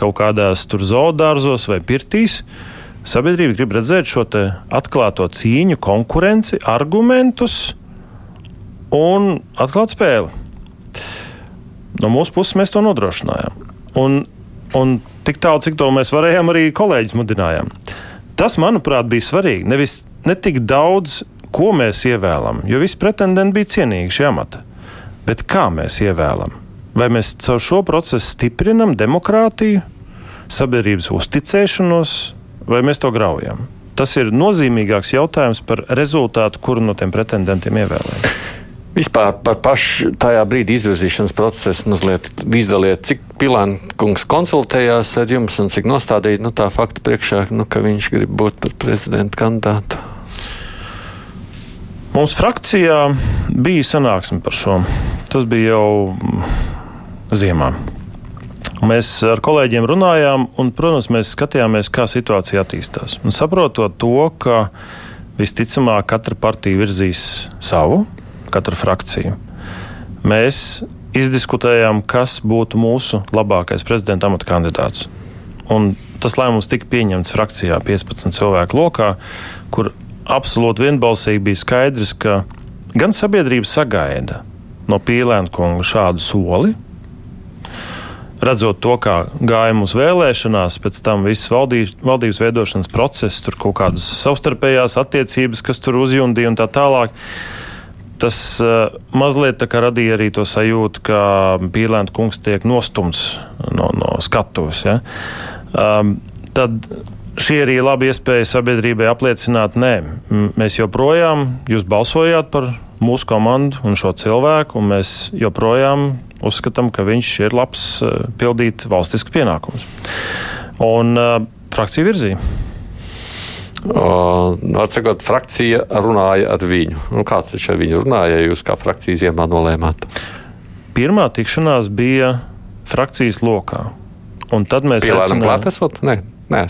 kaut kādās tur zoodārzos vai pirtīs. Sabiedrība grib redzēt šo atklāto cīņu, konkurenci, argumentus un atklātu spēli. No mūsu puses mēs to nodrošinājām. Un, un tik tālu, cik to mēs varējām, arī kolēģis mudinājām. Tas, manuprāt, bija svarīgi. Nevis ne tik daudz ko mēs ievēlam, jo visi pretendenti bija cienīgi šī amata. Bet kā mēs ievēlam? Vai mēs caur šo procesu stiprinam demokrātiju, sabiedrības uzticēšanos, vai mēs to graujam? Tas ir nozīmīgāks jautājums par rezultātu, kuru no tiem pretendentiem ievēlējam. Vispār par pašu tajā brīdī izvirzīšanas procesu mazliet izdaliet, cik Pilāna kungs konsultējās ar jums un cik nostādīja nu, tā fakta priekšā, nu, ka viņš grib būt par prezidenta kandidātu. Mums frakcijā bija sanāksme par šo. Tas bija jau ziemā. Mēs ar kolēģiem runājām, un, protams, mēs skatījāmies, kā situācija attīstās. Un saprotot to, ka visticamāk katra partija virzīs savu, katra frakcija, mēs izdiskutējām, kas būtu mūsu labākais prezidenta amata kandidāts. Un tas lēmums tika pieņemts frakcijā 15 cilvēku lokā, kur absolūti vienbalsīgi bija skaidrs, ka gan sabiedrība sagaida no Pīlēna kunga šādu soli. Redzot to, kā gāja mūsu vēlēšanās, pēc tam viss valdības, valdības veidošanas process, tur kaut kādas savstarpējās attiecības, kas tur uzjundīja un tā tālāk. Tas uh, mazliet radīja arī to sajūtu, ka Pīlēna kungs tiek nostumts no, no skatuves. Ja? Um, tad Šī arī ir laba iespēja sabiedrībai apliecināt, nē, mēs joprojām, jūs balsojāt par mūsu komandu un šo cilvēku, un mēs joprojām uzskatām, ka viņš ir labs eh, pildīt valstisku pienākumus. Un uh, frakcija virzīja. Uh, Atsakot, frakcija runāja ar viņu. Nu, kāds viņš ar viņu runāja, ja jūs kā frakcija ziemā nolēmāt? Pirmā tikšanās bija frakcijas lokā. Un tad mēs Pielēnam secinājām... klāt esot? Nē.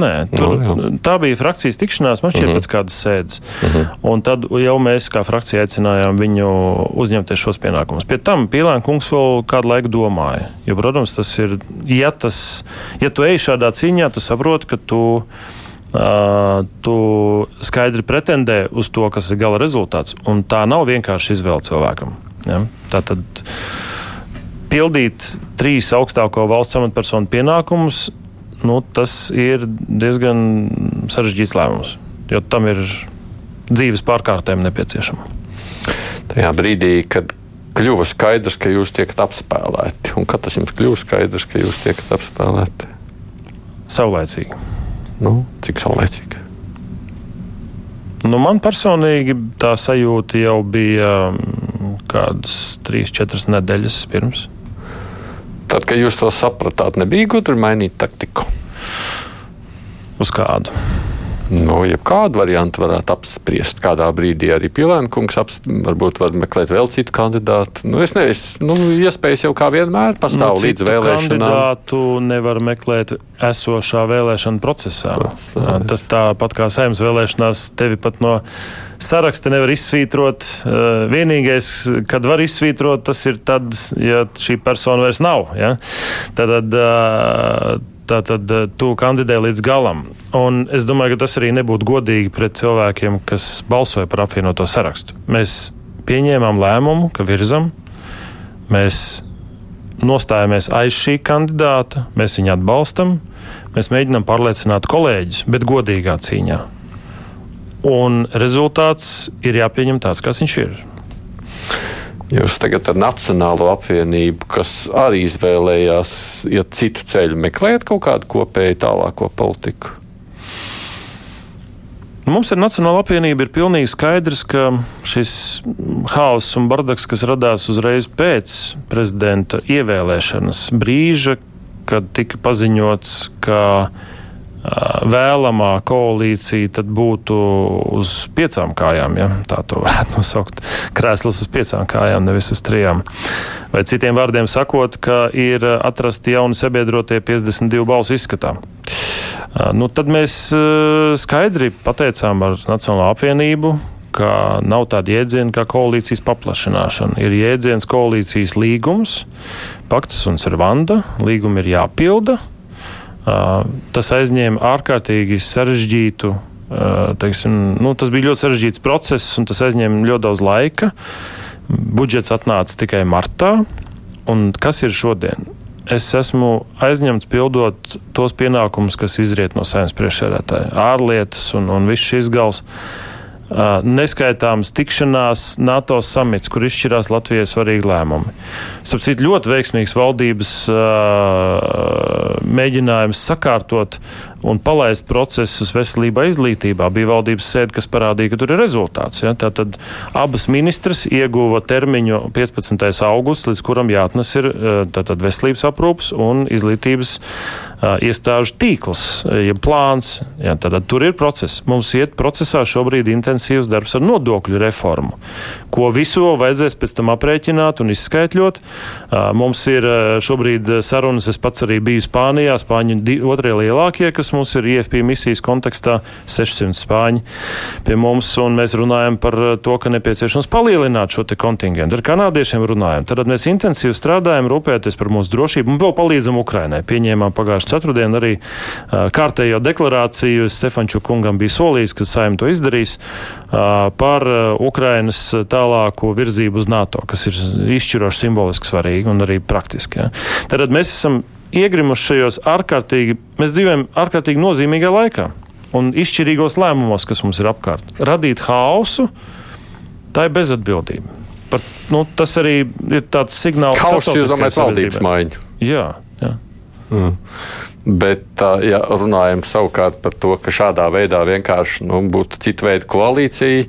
Nē, tur, no, jā. tā bija frakcijas tikšanās, man šķiet, mm -hmm. pēc kādas sēdes. Mm -hmm. Un tad jau mēs kā frakcija aicinājām viņu uzņemties šos pienākumus. Pie tam Pīlēna kungs vēl kādu laiku domāja. Jo, protams, tas ir, ja, tas, ja tu ej šādā cīņā, tu saproti, ka tu. Uh, tu skaidri pretendē uz to, kas ir gala rezultāts. Un tā nav vienkārši izvēle cilvēkam. Ja? Tā tad pildīt trīs augstāko valsts amatpersonu pienākumus nu, tas ir diezgan sarežģīts lēmums, jo tam ir dzīves pārkārtēm nepieciešama. Tajā brīdī, kad kļuva skaidrs, ka jūs tiekat apspēlēti, un kad tas jums kļuva skaidrs, ka jūs tiekat apspēlēti? Saulēcīgi. Nu, cik saulēcīgi? Nu, man personīgi tā sajūta jau bija um, kādas trīs, četras nedēļas pirms. Tad, kad jūs to sapratāt, nebija gudri mainīt taktiku. Uz kādu? Nu, ja kādu variantu varētu apspriest, kādā brīdī arī Pilēna kungs apsp... varbūt var meklēt vēl citu kandidātu. Nu, es nezinu, nu, iespējas jau kā vienmēr pastāv nu, līdz vēlēšanām. Kandidātu nevar meklēt esošā vēlēšana procesā. Pats, Tas tāpat kā saimnes vēlēšanās tevi pat no saraksta nevar izsvītrot. Vienīgais, kad var izsvītrot, tas ir tad, ja šī persona vairs nav. Ja? Tad, tad Tātad eh, tu kandidē līdz galam. Un es domāju, ka tas arī nebūtu godīgi pret cilvēkiem, kas balsoja par apvienoto sarakstu. Mēs pieņēmām lēmumu, ka virzam, mēs nostājamies aiz šī kandidāta, mēs viņu atbalstam, mēs mēģinām pārliecināt kolēģus, bet godīgā cīņā. Un rezultāts ir jāpieņem tāds, kāds viņš ir. Jūs tagad ar Nacionālo apvienību, kas arī izvēlējās iet citu ceļu, meklēt kaut kādu kopēju tālāko politiku? Mums ar Nacionālo apvienību ir pilnīgi skaidrs, ka šis haoss un bardaks, kas radās uzreiz pēc prezidenta ievēlēšanas brīža, kad tika paziņots, ka vēlamā koalīcija būtu uz piecām kājām, ja tā to varētu nosaukt. Krēsls uz piecām kājām, nevis uz trijām. Vai citiem vārdiem sakot, ka ir atrasti jauni sabiedrotie 52 balsu izskatā. Nu, tad mēs skaidri pateicām ar Nacionālo apvienību, ka nav tāda jēdziena kā koalīcijas paplašināšana. Ir jēdziens koalīcijas līgums, paktas un servanda. Līgumi ir jāpilda, Tas aizņēma ārkārtīgi sarežģītu. Teiksim, nu, tas bija ļoti sarežģīts process, un tas aizņēma ļoti daudz laika. Budžets atnāca tikai martā. Kas ir šodien? Es esmu aizņemts pildot tos pienākumus, kas izriet no saimnes priekšsēdētāja, ārlietas un, un viss šis gals. Uh, neskaitāmas tikšanās NATO samits, kur izšķirās Latvijai svarīgi lēmumi. Sapcīt, ļoti veiksmīgs valdības mēģinājums sakārtot un palaist procesus veselībā, izglītībā. Bija valdības sēde, kas parādīja, ka tur ir rezultāts. Ja? Tātad abas ministras ieguva termiņu 15. augusts, līdz kuram jāatnes ir tātad veselības aprūps un izglītības iestāžu tīkls, ja plāns. Ja, tad tur ir process. Mums iet procesā šobrīd intensīvs darbs ar nodokļu reformu, ko visu vajadzēs pēc tam aprēķināt un izskaitļot. Mums ir šobrīd sarunas, es pats arī biju Spānijā, Spāņi otrie lielākie, kas mums ir IFP misijas kontekstā, 600 spāņi pie mums, un mēs runājam par to, ka nepieciešams palielināt šo kontingentu. Ar kanādiešiem runājam. Tad mēs intensīvi strādājam, rūpēties par mūsu drošību un vēl palīdzam Ukrainai. Pieņēmām pagājušajā ceturtdien arī kārtējo deklarāciju. Stefanču kungam bija solījis, ka saim to izdarīs par Ukrainas tālāko virzību uz NATO, kas ir izšķiroši simboliski svarīgi un arī praktiski. Ja. Tad mēs esam iegrimuši šajos ārkārtīgi, mēs dzīvojam ārkārtīgi nozīmīgā laikā un izšķirīgos lēmumos, kas mums ir apkārt. Radīt haosu, tā ir bezatbildība. Par, nu, tas arī ir tāds signāls, ka jūs domājat valdības maiņu. Jā, jā. Mm. Bet, ja runājam savukārt par to, ka šādā veidā vienkārši nu, būtu cita veida koalīcija,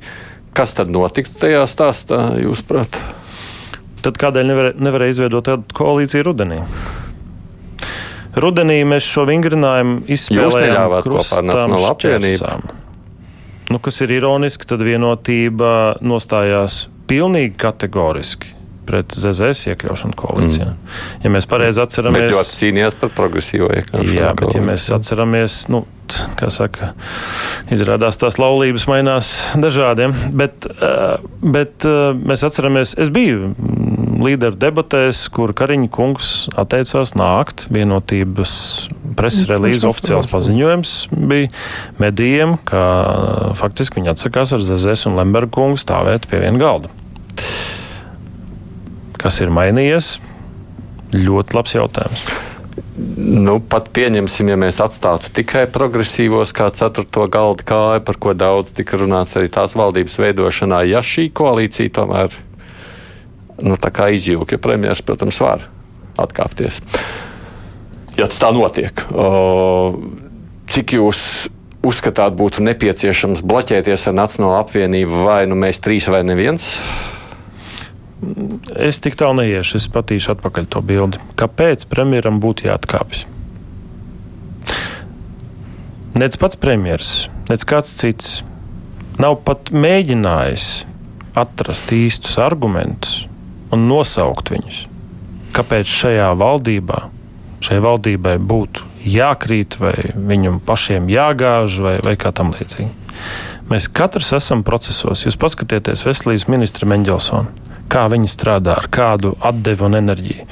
kas tad notiktu tajā stāstā, jūsuprāt? Tad kādēļ nevar, nevarēja izveidot tādu koalīciju rudenī? Rudenī mēs šo vingrinājumu izspēlējām Nacionālo apvienību. Nu, kas ir ironiski, tad vienotība nostājās pilnīgi kategoriski pret ZZS iekļaušanu koalīcijā. Mm. Ja mēs pareizi atceramies, bet ļoti cīnījās par progresīvo iekļaušanu. Jā, bet ja mēs atceramies, nu, kā saka, izrādās tās laulības mainās dažādiem, bet, eh, bet eh, mēs atceramies, es biju līderu debatēs, kur Kariņa kungs atteicās nākt vienotības preses relīze, oficiāls paziņojums bija medijiem, ka faktiski viņi atsakās ar Zezes un Lemberga kungu stāvēt pie viena galda. Kas ir mainījies? Ļoti labs jautājums. Nu, pat pieņemsim, ja mēs atstātu tikai progresīvos kā ceturto galdu kāju, par ko daudz tika runāts arī tās valdības veidošanā, ja šī koalīcija tomēr nu, izjūga, ja premjerministrs, protams, var atkāpties. Ja tas tā notiek, o, cik jūs uzskatāt, būtu nepieciešams bloķēties ar Nacionālo apvienību, vai nu mēs trīs vai neviens? Es tik tālu neiešu, es patīšu atpakaļ to bildi. Kāpēc premjeram būtu jāatkāpjas? Nec pats premjeras, nec kāds cits nav pat mēģinājis atrast īstus argumentus, un nosaukt viņus. Kāpēc šajā valdībā, šai valdībai būtu jākrīt, vai viņam pašiem jāgāž, vai, vai kā tam līdzīgi? Mēs katrs esam procesos. Jūs paskatieties veselības ministra Mendelsonu, kā viņa strādā, ar kādu atdevu un enerģiju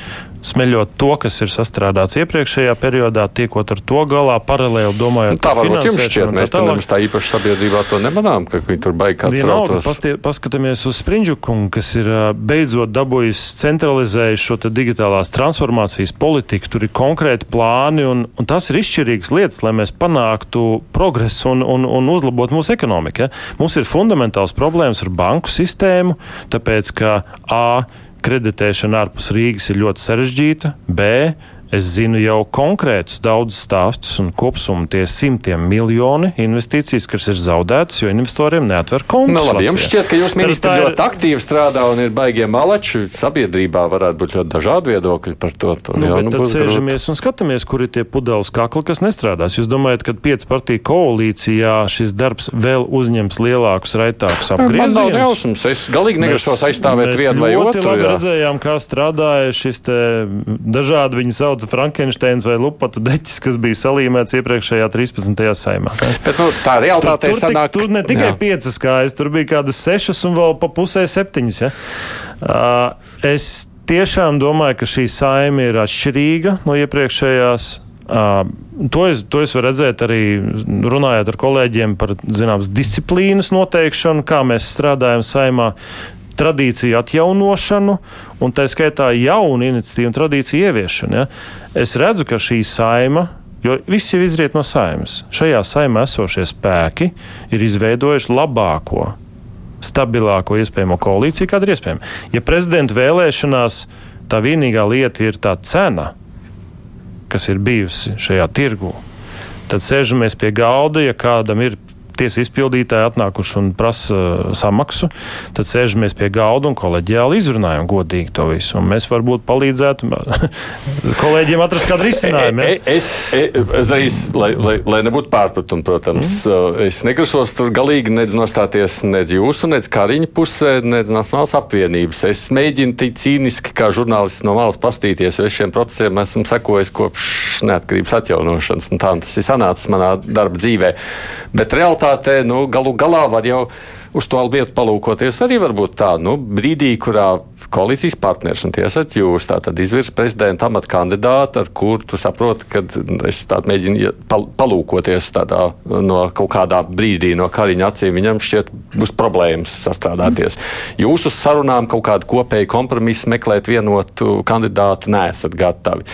smeļot to, kas ir sastrādāts iepriekšējā periodā, tiekot ar to galā, paralēli domājot nu, tā par finansēšanu. Mēs tā, tā īpaši sabiedrībā to nemanām, ka viņi tur rautos. Pastie, paskatāmies uz Sprindžukumu, kas ir beidzot dabūjis centralizējis šo digitālās transformācijas politiku. Tur ir konkrēti plāni, un, un tas ir izšķirīgas lietas, lai mēs panāktu progresu un, un, un uzlabotu mūsu ekonomiku. Ja? Mums ir fundamentāls problēmas ar banku sistēmu, tāpēc ka A kreditēšana ārpus Rīgas ir ļoti sarežģīta, B Es zinu jau konkrētus daudzus stāstus un kopsumu tie simtiem miljoni investīcijas, kas ir zaudētas, jo investoriem neatver kontus. Nu, labi, jums šķiet, ka jūs ministri ir... ļoti aktīvi strādā un ir baigie malači. Sabiedrībā varētu būt ļoti dažādi viedokļi par to. to nu, jā, nu, tad sēžamies grūt. un skatāmies, kur ir tie pudeles kakli, kas nestrādās. Jūs domājat, ka piecu partiju koalīcijā šis darbs vēl uzņems lielākus, raitākus apgriezienus? Man nav jausmas. Es galīgi negrasos aizstāvēt vienu vai otru. Mēs ļoti redzējām, kā strādāja šis dažādi viņa sauc sauca Frankensteins vai Lupatu deķis, kas bija salīmēts iepriekšējā 13. saimā. Bet, nu, tā realitāte tur, tur, sanāk... tur ne tikai jā. piecas kājas, tur bija kādas sešas un vēl pa pusē septiņas. Ja? Uh, es tiešām domāju, ka šī saima ir atšķirīga no iepriekšējās. Uh, to, es, to es varu redzēt arī runājot ar kolēģiem par zināmas disciplīnas noteikšanu, kā mēs strādājam saimā tradīciju atjaunošanu un tā skaitā jaunu iniciatīvu un tradīciju ieviešanu. Ja? Es redzu, ka šī saima. Jo viss jau izriet no saimnes. Šajā saimē esošie spēki ir izveidojuši labāko, stabilāko iespējamo koalīciju, kāda ir iespējama. Ja prezidenta vēlēšanās tā vienīgā lieta ir tā cena, kas ir bijusi šajā tirgū, tad sēžamies pie galda, ja kādam ir tiesa izpildītāji atnākuši un prasa uh, samaksu, tad sēžamies pie galda un kolēģiāli izrunājam godīgi to visu. Un mēs varbūt palīdzētu kolēģiem atrast kādu risinājumu. Ja? Es, es, es reiz, lai, lai, lai nebūtu pārpratumi, protams, mm. es negrasos tur galīgi nedz nostāties nedz jūsu, nedz Kariņa pusē, nedz Nacionālas apvienības. Es mēģinu tik cīniski kā žurnālists no malas pastīties, jo es šiem procesiem esmu sekojis kopš neatkarības atjaunošanas. Tā tas ir sanācis manā darba dzīvē. Bet realitāte realitātē nu, galu galā var jau uz to lietu palūkoties arī varbūt tā, nu, brīdī, kurā koalīcijas partners, un tie esat jūs, tātad izvirs prezidenta amata kandidātu, ar kur tu saproti, ka es tādu mēģinu palūkoties tādā no kaut kādā brīdī no kariņa acīm, viņam šķiet būs problēmas sastrādāties. Jūs uz sarunām kaut kādu kopēju kompromisu meklēt vienotu kandidātu neesat gatavi.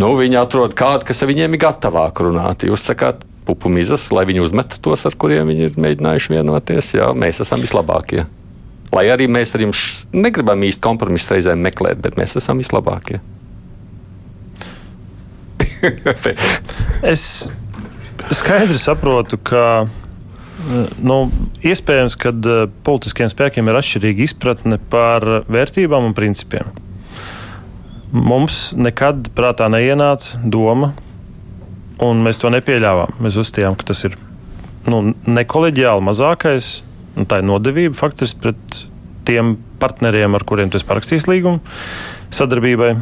Nu, viņi atrod kādu, kas ar viņiem ir gatavāk runāt. Jūs sakāt, pupu mizas, lai viņi uzmet tos, ar kuriem viņi ir mēģinājuši vienoties. Jā, mēs esam vislabākie. Lai arī mēs ar jums negribam īsti kompromisu reizēm meklēt, bet mēs esam vislabākie. es skaidri saprotu, ka nu, iespējams, ka eh, politiskiem spēkiem ir atšķirīga izpratne par vērtībām un principiem. Mums nekad prātā neienāca doma, un mēs to nepieļāvām. Mēs uzstājām, ka tas ir nu, nekoleģiāli mazākais, un tā ir nodevība faktiski pret tiem partneriem, ar kuriem tu esi parakstījis līgumu sadarbībai.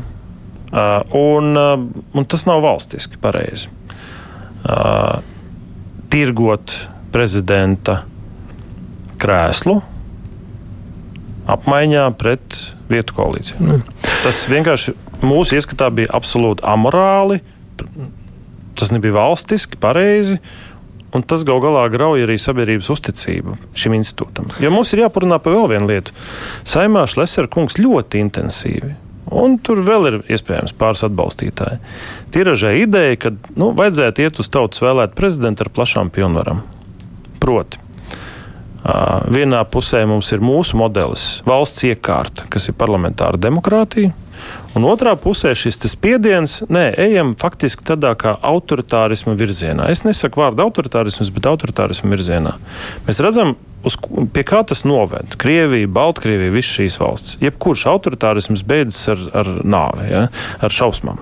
Uh, un, uh, un tas nav valstiski pareizi. Uh, tirgot prezidenta krēslu apmaiņā pret vietu koalīciju. Mm. Tas vienkārši mūsu ieskatā bija absolūti amorāli. Tas nebija valstiski, pareizi. Un tas gal galā grauj arī sabiedrības uzticību šim institūtam. Jo mums ir jāparunā par vēl vienu lietu. Saimā Šlesera kungs ļoti intensīvi. Un tur vēl ir iespējams pāris atbalstītāji. Tiražē ideja, ka nu, vajadzētu iet uz tautas vēlēt prezidentu ar plašām pilnvarām. Proti, vienā pusē mums ir mūsu modelis, valsts iekārta, kas ir parlamentāra demokrātija. Un otrā pusē šis spiediens, nē, ejam faktiski tādā kā autoritārisma virzienā. Es nesaku vārdu autoritārisms, bet autoritārisma virzienā. Mēs redzam, uz, pie kā tas noved. Krievija, Baltkrievija, visas šīs valsts. Jebkurš autoritārisms beidzas ar, ar nāvi, ja? ar šausmām.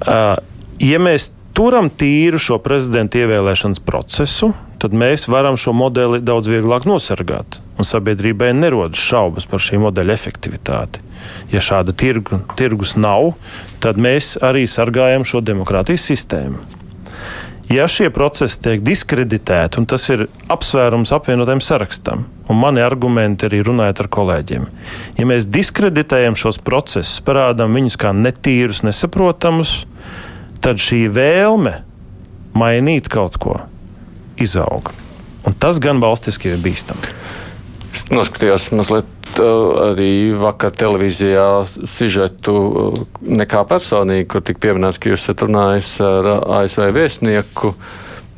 Uh, ja mēs turam tīru šo prezidenta ievēlēšanas procesu, tad mēs varam šo modeli daudz vieglāk nosargāt. Un sabiedrībai nerodas šaubas par šī modeļa efektivitāti. Ja šāda tirgu, tirgus nav, tad mēs arī sargājam šo demokrātijas sistēmu. Ja šie procesi tiek diskreditēti, un tas ir apsvērums apvienotajam sarakstam, un mani argumenti arī runājot ar kolēģiem, ja mēs diskreditējam šos procesus, parādām viņus kā netīrus, nesaprotamus, tad šī vēlme mainīt kaut ko izaug. Un tas gan valstiski ir bīstami. Es noskatījos mazliet uh, arī vakar televīzijā sižetu uh, nekā personīgi, kur tika pieminēts, ka jūs esat runājis ar ASV vēstnieku.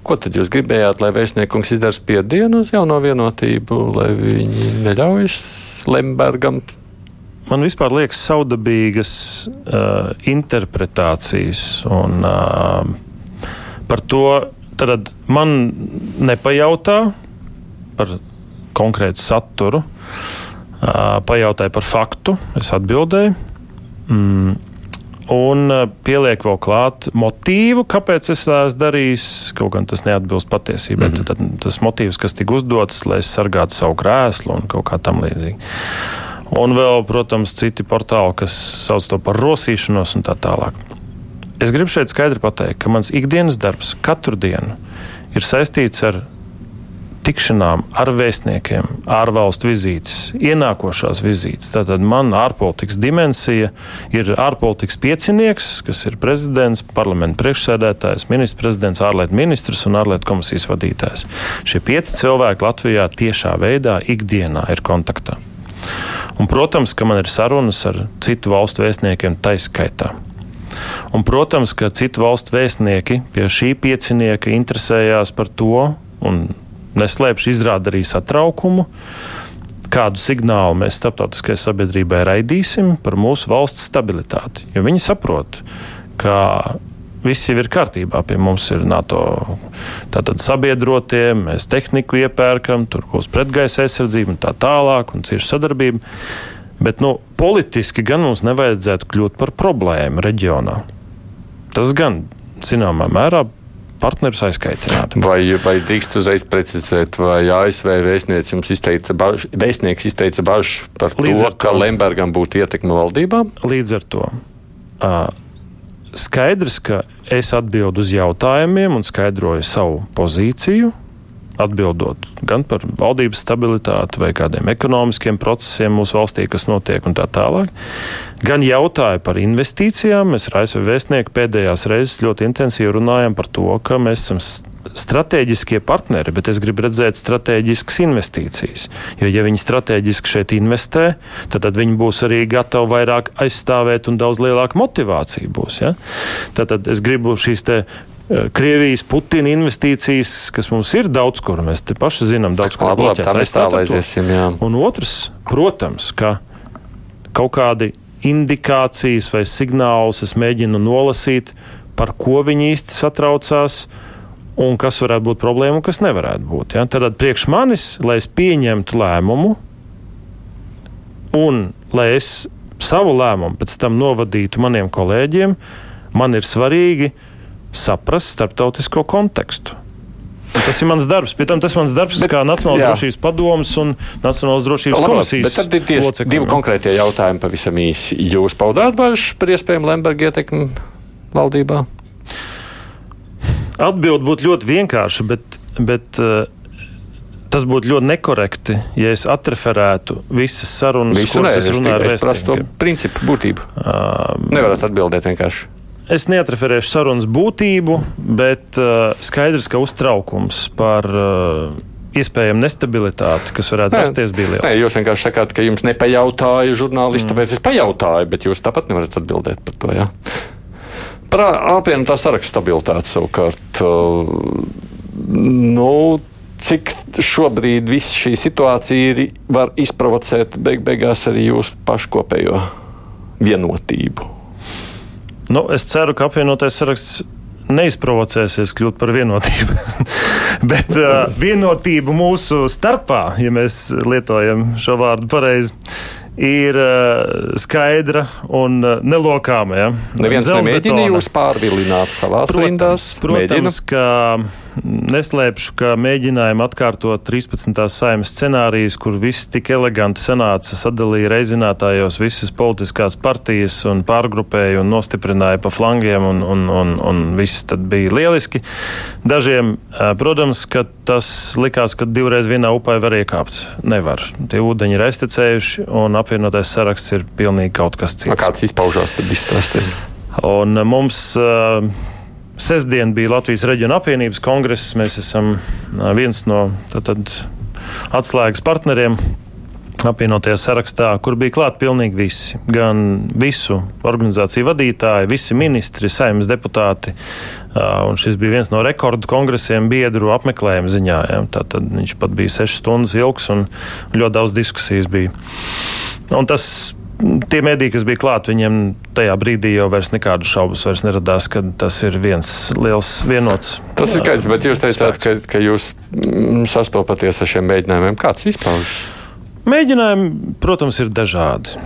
Ko tad jūs gribējāt, lai vēstniekums izdara spiedienu uz jauno vienotību, lai viņi neļaujas Lembergam? Man vispār liekas saudabīgas uh, interpretācijas un uh, par to, tad man nepajautā par konkrētu saturu. Pajautāja par faktu, es atbildēju. Mm. Un pieliek vēl klāt motīvu, kāpēc es esmu darījis. Kaut gan tas neatbilst patiesībai. Mm -hmm. tad, tad tas motīvs, kas tika uzdots, lai es sargātu savu krēslu un kaut kā tam līdzīgi. Un vēl, protams, citi portāli, kas sauc to par rosīšanos un tā tālāk. Es gribu šeit skaidri pateikt, ka mans ikdienas darbs katru dienu ir saistīts ar tikšanām ar vēstniekiem, ārvalstu vizītes, ienākošās vizītes. Tātad man ārpolitikas dimensija ir ārpolitikas piecinieks, kas ir prezidents, parlamenta priekšsēdētājs, ministrs prezidents, ārlietu ministrs un ārlietu komisijas vadītājs. Šie pieci cilvēki Latvijā tiešā veidā ikdienā ir kontaktā. Un, protams, ka man ir sarunas ar citu valstu vēstniekiem taiskaitā. Un, protams, ka citu valstu vēstnieki pie šī piecinieka interesējās par to, un neslēpšu, izrāda arī satraukumu. Kādu signālu mēs starptautiskajai sabiedrībai raidīsim par mūsu valsts stabilitāti? Jo viņi saprot, ka viss jau ir kārtībā. Pie mums ir NATO sabiedrotie, mēs tehniku iepērkam, tur būs pretgaisa aizsardzība un tā tālāk, un cieša sadarbība. Bet nu, politiski gan mums nevajadzētu kļūt par problēmu reģionā. Tas gan zināmā mērā partnerus aizkaitināt. Vai, vai drīkst uzreiz precizēt, vai ASV vēstnieks jums izteica bažas, vēstnieks izteica bažas par Līdz to, ka Lembergam būtu ietekme valdībā? Līdz ar to. Uh, skaidrs, ka es atbildu uz jautājumiem un skaidroju savu pozīciju atbildot gan par valdības stabilitāti vai kādiem ekonomiskiem procesiem mūsu valstī, kas notiek un tā tālāk, gan jautāja par investīcijām. Mēs ar ASV vēstnieku pēdējās reizes ļoti intensīvi runājam par to, ka mēs esam strateģiskie partneri, bet es gribu redzēt strateģiskas investīcijas. Jo, ja viņi strateģiski šeit investē, tad, tad viņi būs arī gatavi vairāk aizstāvēt un daudz lielāka motivācija būs. Ja? Tad, tad es gribu šīs Eh, Krievijas, Putina investīcijas, kas mums ir daudz, kur mēs paši zinām, daudz ko tādu. Un otrs, protams, ka kaut kādi indikācijas vai signālus es mēģinu nolasīt, par ko viņi īsti satraucās. Un kas varētu būt problēma, un kas nevarētu būt. Ja? Tad priekš manis, lai es pieņemtu lēmumu, un lai es savu lēmumu pēc tam novadītu maniem kolēģiem, man ir svarīgi, saprast starptautisko kontekstu. Tas ir mans darbs. Pēc tam tas ir mans darbs bet, kā Nacionālās drošības padomus un Nacionālās drošības Labāk, komisijas. Tad ir tieši locekļi. divi konkrētie jautājumi pavisam īsi. Jūs paudāt bažas par iespējamu Lemberga ietekmi valdībā? Atbilde būtu ļoti vienkārša, bet, bet uh, tas būtu ļoti nekorekti, ja es atreferētu visas sarunas, Visu kuras es runāju ar vēsturniekiem. Es to principu būtību. Um, Nevarat atbildēt vienkārši. Es neatreferēšu sarunas būtību, bet uh, skaidrs, ka uztraukums par uh, iespējamu nestabilitāti, kas varētu nē, rasties, bija liels. Nē, jūs vienkārši sakāt, ka jums nepajautāja žurnālisti, mm. tāpēc es pajautāju, bet jūs tāpat nevarat atbildēt par to. Jā. Par apvienotā saraksta stabilitāti savukārt. Uh, nu, cik šobrīd viss šī situācija ir, var izprovocēt beig beigās arī jūsu paškopējo vienotību? Nu, es ceru, ka apvienotais saraksts neizprovocēsies kļūt par vienotību. Bet uh, vienotību mūsu starpā, ja mēs lietojam šo vārdu pareizi, ir uh, skaidra un uh, nelokāma. Ja? Neviens nemēģina jūs pārvilināt savā rindās. Protams, mēģina? ka neslēpšu, ka mēģinājumi atkārtot 13. saimnes scenārijus, kur viss tik eleganti sanāca, sadalīja reizinātājos visas politiskās partijas un pārgrupēja un nostiprināja pa flangiem, un, un, un, un viss tad bija lieliski. Dažiem, protams, ka tas likās, ka divreiz vienā upē var iekāpt. Nevar. Tie ūdeņi ir aiztecējuši, un apvienotais saraksts ir pilnīgi kaut kas cits. Kāds izpaužās, tad izstāstīt. Un mums uh, Sestdien bija Latvijas reģiona apvienības kongress. Mēs esam viens no tātad, atslēgas partneriem apvienotajā sarakstā, kur bija klāti pilnīgi visi. Gan visu organizāciju vadītāji, visi ministri, saimnes deputāti. Un šis bija viens no rekordu kongresiem biedru apmeklējuma ziņā. Ja. Tātad viņš pat bija sešas stundas ilgs un ļoti daudz diskusijas bija. Un tas tie mediji, kas bija klāti, viņiem tajā brīdī jau vairs nekādu šaubas vairs neradās, ka tas ir viens liels vienots. Tas ir skaidrs, bet jūs teicāt, ka, ka jūs mm, sastopaties ar šiem mēģinājumiem. Kāds izpaužas? Mēģinājumi, protams, ir dažādi.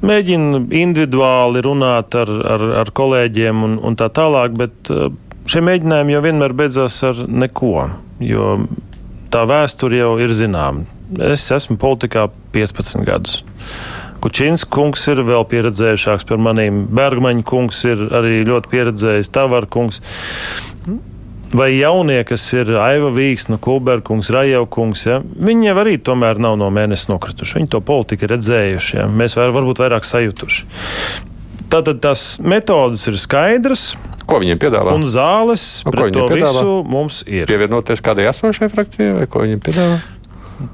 Mēģina individuāli runāt ar, ar, ar kolēģiem un, un tā tālāk, bet šie mēģinājumi jau vienmēr beidzās ar neko, jo tā vēsture jau ir zināma. Es esmu politikā 15 gadus. Kučins kungs ir vēl pieredzējušāks par maniem. Bergmaņa kungs ir arī ļoti pieredzējis. Tavar kungs. Vai jaunie, kas ir Aiva Vīksna, Kulberkungs, Rajaukungs, ja, viņi jau arī tomēr nav no mēneša nokrituši. Viņi to politiku ir redzējuši. Ja. Mēs var, varbūt vairāk sajutuši. Tātad tās metodas ir skaidras. Ko viņiem piedāvā? Un zāles un pret to piedāvā? visu mums ir. Pievienoties kādai esošai frakcijai vai ko viņiem piedāvā?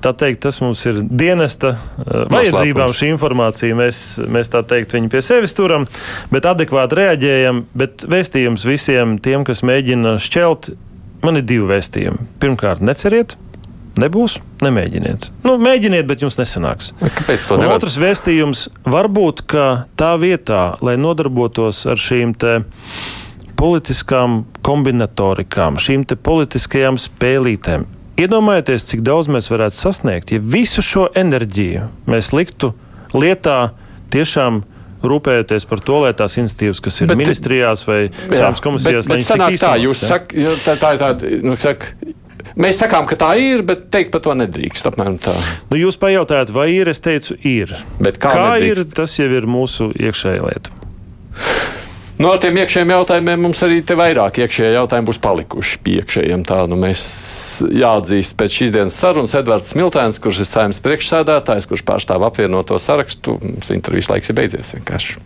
Tā teikt, tas mums ir dienesta uh, vajadzībām. Šī informācija mēs, mēs tā teikt, viņu pie sevis turam, bet adekvāti reaģējam. Bet vēstījums visiem tiem, kas mēģina šķelt, man ir divi vēstījumi. Pirmkārt, neceriet. Nebūs, nemēģiniet. Nu, mēģiniet, bet jums nesanāks. Kāpēc to nevar? Otrs vēstījums varbūt, ka tā vietā, lai nodarbotos ar šīm politiskām kombinatorikām, šīm politiskajām spēlītēm, Iedomājieties, cik daudz mēs varētu sasniegt, ja visu šo enerģiju mēs liktu lietā tiešām rūpējoties par to, lai tās institīvas, kas ir bet, ministrijās vai sāmas komisijās, sanāk tā, jūs sakat, tā, tā ir tāda, nu, saka, Mēs sakām, ka tā ir, bet teikt par to nedrīkst. Nu, jūs pajautājat, vai ir? Es teicu, ir. Bet kā kā nedrīkst? ir, tas jau ir mūsu iekšējā lieta. No tiem iekšējiem jautājumiem mums arī te vairāk iekšējie jautājumi būs palikuši pie iekšējiem. Tā nu mēs jāatzīst pēc šīs dienas sarunas Edvards Smiltēns, kurš ir saimnes priekšsēdētājs, kurš pārstāv apvienoto sarakstu. Mums intervijas laiks ir beidzies vienkārši.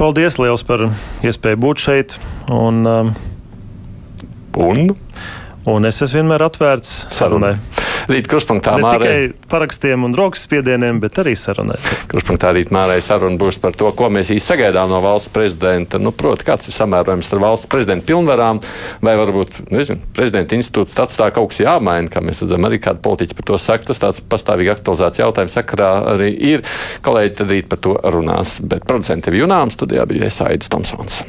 Paldies liels par iespēju būt šeit. Un, um, un? Un es esmu vienmēr atvērts sarunai. Rīt kruspunktā ne Mārai. tikai parakstiem un rokas spiedieniem, bet arī sarunai. Kruspunktā rīt Mārai saruna būs par to, ko mēs īsti sagaidām no valsts prezidenta. Nu, Proti, kāds ir samērojums ar valsts prezidenta pilnvarām, vai varbūt nezinu, prezidenta institūts tāds tā kaut kas jāmaina, kā mēs redzam, arī kāda politiķa par to saka. Tas tāds pastāvīgi aktualizēts jautājums sakarā arī ir. Kolēģi tad rīt par to runās. Bet producenti Junām studijā bija Aidis Tomsons.